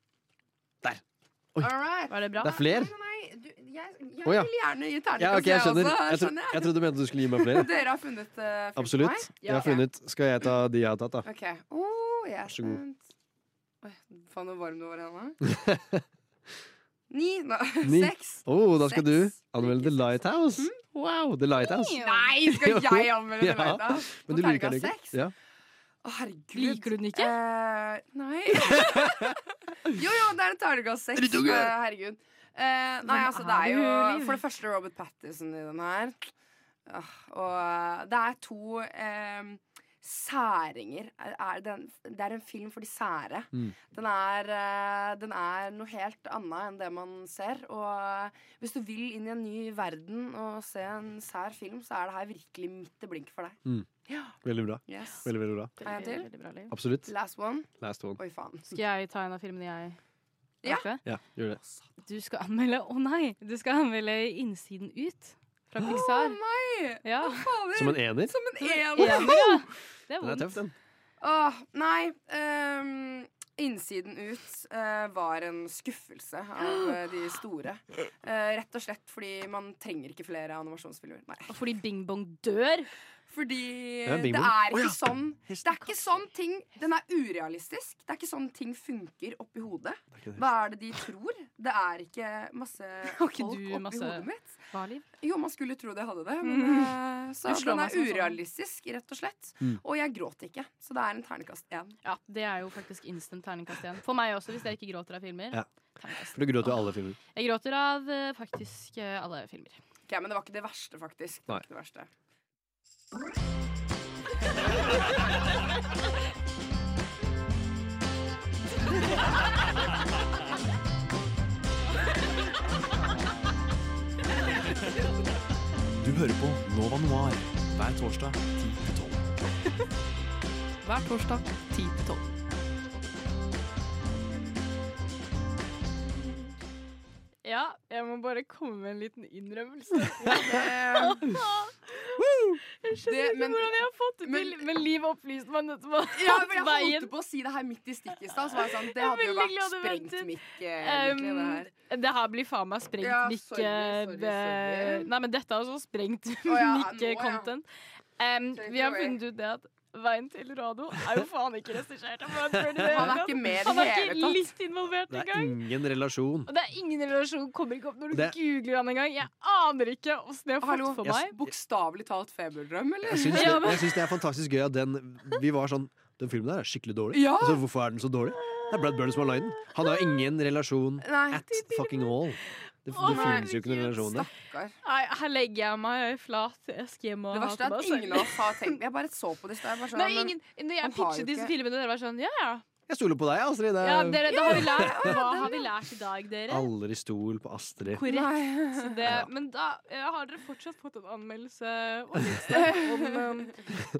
Oi. All right. Var det bra? Det er flere? Nei, nei, du, jeg, jeg Å, ja. vil gjerne gi Ja, terningkast, ok, jeg skjønner. også. Jeg, tro, skjønner jeg trodde du mente du skulle gi meg flere. [laughs] Dere har funnet uh, film på Absolutt. meg? Jeg har funnet Skal jeg ta de jeg har tatt, da? OK. Oh, jeg er Vær så god. spent. Oi, Faen, hvor varm du var, Hanna. [laughs] Ni? Nå, [laughs] Ni. Seks? Oh, da skal du anmelde The Lighthouse. Wow, The Lighthouse. Nei, skal [laughs] jeg anmelde The Ja. Lighthouse? Men du liker den ikke? seks? Ja. Å, herregud. Liker du den ikke? Uh, nei. [laughs] jo, jo, det er en terningkast seks. Eh, herregud. Uh, nei, altså, det er jo for det første Robert Pattinson i den her. Ah, og det er to særinger. Er, den, det er en film for de sære. Mm. Den er, eh, den er noe helt annet enn det man ser. Og hvis du vil inn i en ny verden og se en sær film, så er det her virkelig midt i blinken for deg. Mm. Ja. Veldig bra. Yes. Veldig, veldig bra. Veldig. Veldig bra, Liv. Absolutt. Last one. Last one. Oi, faen. Skal jeg ta en av filmene jeg Ja. Ja, gjør det. Du skal anmelde Å nei! Du skal anmelde Innsiden ut fra Pixar. Å nei! Ja. Å, fader. Som en ener? Som en ener. Ener, ja. [laughs] Det er Den er vondt. tøff, den. Åh, nei. ehm, innsiden ut eh, var en skuffelse av eh, de store. Eh, rett og slett fordi man trenger ikke flere animasjonsfilmer. Nei. Og fordi Bing Bong dør. Fordi det er, det er ikke ikke ja. sånn Det er ikke sånn ting Den er urealistisk. Det er ikke sånn ting funker oppi hodet. Hva er det de tror? Det er ikke masse [laughs] folk du oppi masse hodet mitt. Barliv? Jo, man skulle tro det hadde det. Men, Mm. så den er sånn. urealistisk, rett og slett. Mm. Og jeg gråt ikke. Så det er en ternekast én. Ja, det er jo faktisk instant ternekast igjen. For meg også, hvis jeg ikke gråter av filmer. Ja. For du gråter jo alle filmer. Jeg gråter av eh, faktisk eh, alle filmer. Ok, men det var ikke det verste, faktisk. Det var Nei. ikke det verste. Du hører på Nova Noir hver torsdag 10-12. Hver torsdag 10 til 12. jeg må bare komme med en liten innrømmelse. [laughs] Jeg skjønner Det- ikke hvordan jeg har fått det men- til, men Liv opplyste meg nettopp Ja, men jeg veien holdt på å si det her midt i stikk i stad. Så var jeg sånn, det hadde jo vært sprengt Mikke mikk, eh, egentlig, det her. Um, det her blir faen meg sprengt Ja, sorry, sorry. Nei, men dette er også sprengt oh, ja. [laughs] mikke-content. Um, vi har funnet ut det at Veien til radio er jo faen ikke regissert av Brad i Han er ikke med i det Han er hele ikke tatt. litt involvert Det er ingen relasjon. Og det er ingen relasjon, kommer ikke opp når du Det- googler han engang. Jeg aner ikke åssen jeg har fått for meg. bokstavelig talt feberdrøm, eller? Jeg syns, det, jeg syns det er fantastisk gøy at den Vi var sånn Den filmen der er skikkelig dårlig. Ja. Altså, hvorfor er den så dårlig? Det er Brad Bird som har lagd den. Han har ingen relasjon Nei. at fucking all. Det, det finnes jo ikke noen relasjon der. Nei, her legger jeg meg flat. Jeg skal hjem og Det verste er at ingen av oss har tenkt Jeg bare så på det i bare sånn, Nei, men- ingen, når jeg pitchet disse filmene, dere var sånn Ja, ja. Jeg stoler på deg, Astrid. Det ja er dere, da har vi lært. Hva har vi lært i dag, dere? aldri stol på Astrid. Korrekt. Så det, men da har dere fortsatt fått en anmeldelse om, [laughs] om, um,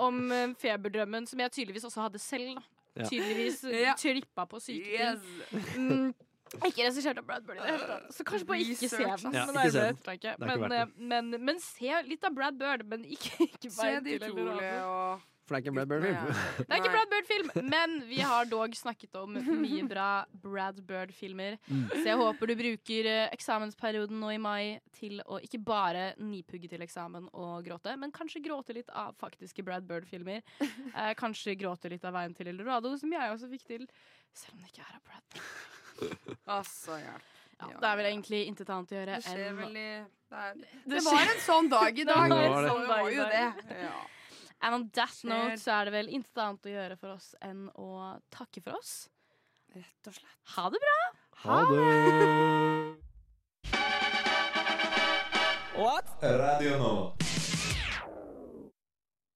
om um, feberdrømmen, som jeg tydeligvis også hadde selv. Da. Tydeligvis Ja. trippa på syke Yes Yes. Ikke regissert av Brad Bird i det hele tatt. Så kanskje bare ikke se den. Ja, men, ikke se det den. er Men, eh, men, men se litt av Brad Bird, men ikke, [laughs] ikke Se de til utrolige Eldorado. og For det er ikke en Brad Bird-film. Det er ikke Brad Bird-film, men vi har dog snakket om mye bra Brad Bird-filmer. Mm. Så jeg håper du bruker eh, eksamensperioden nå i mai til å ikke bare nipugge til eksamen og gråte, men kanskje gråte litt av faktiske Brad Bird-filmer. Eh, kanskje gråte litt av Veien til Eldorado, som jeg også fikk til, selv om det ikke er av Brad Bird. [laughs] Altså, ja. Ja, det er vel egentlig intet annet å gjøre Det skjer enn vel i det, er, det, Det var en sånn dag i [laughs] dag. Det var det. det var jo det. Ja. And on that Skjer. note så er det vel intet annet å gjøre for oss enn å takke for oss. Rett og slett. Ha det bra! Ha det! Radio Nova.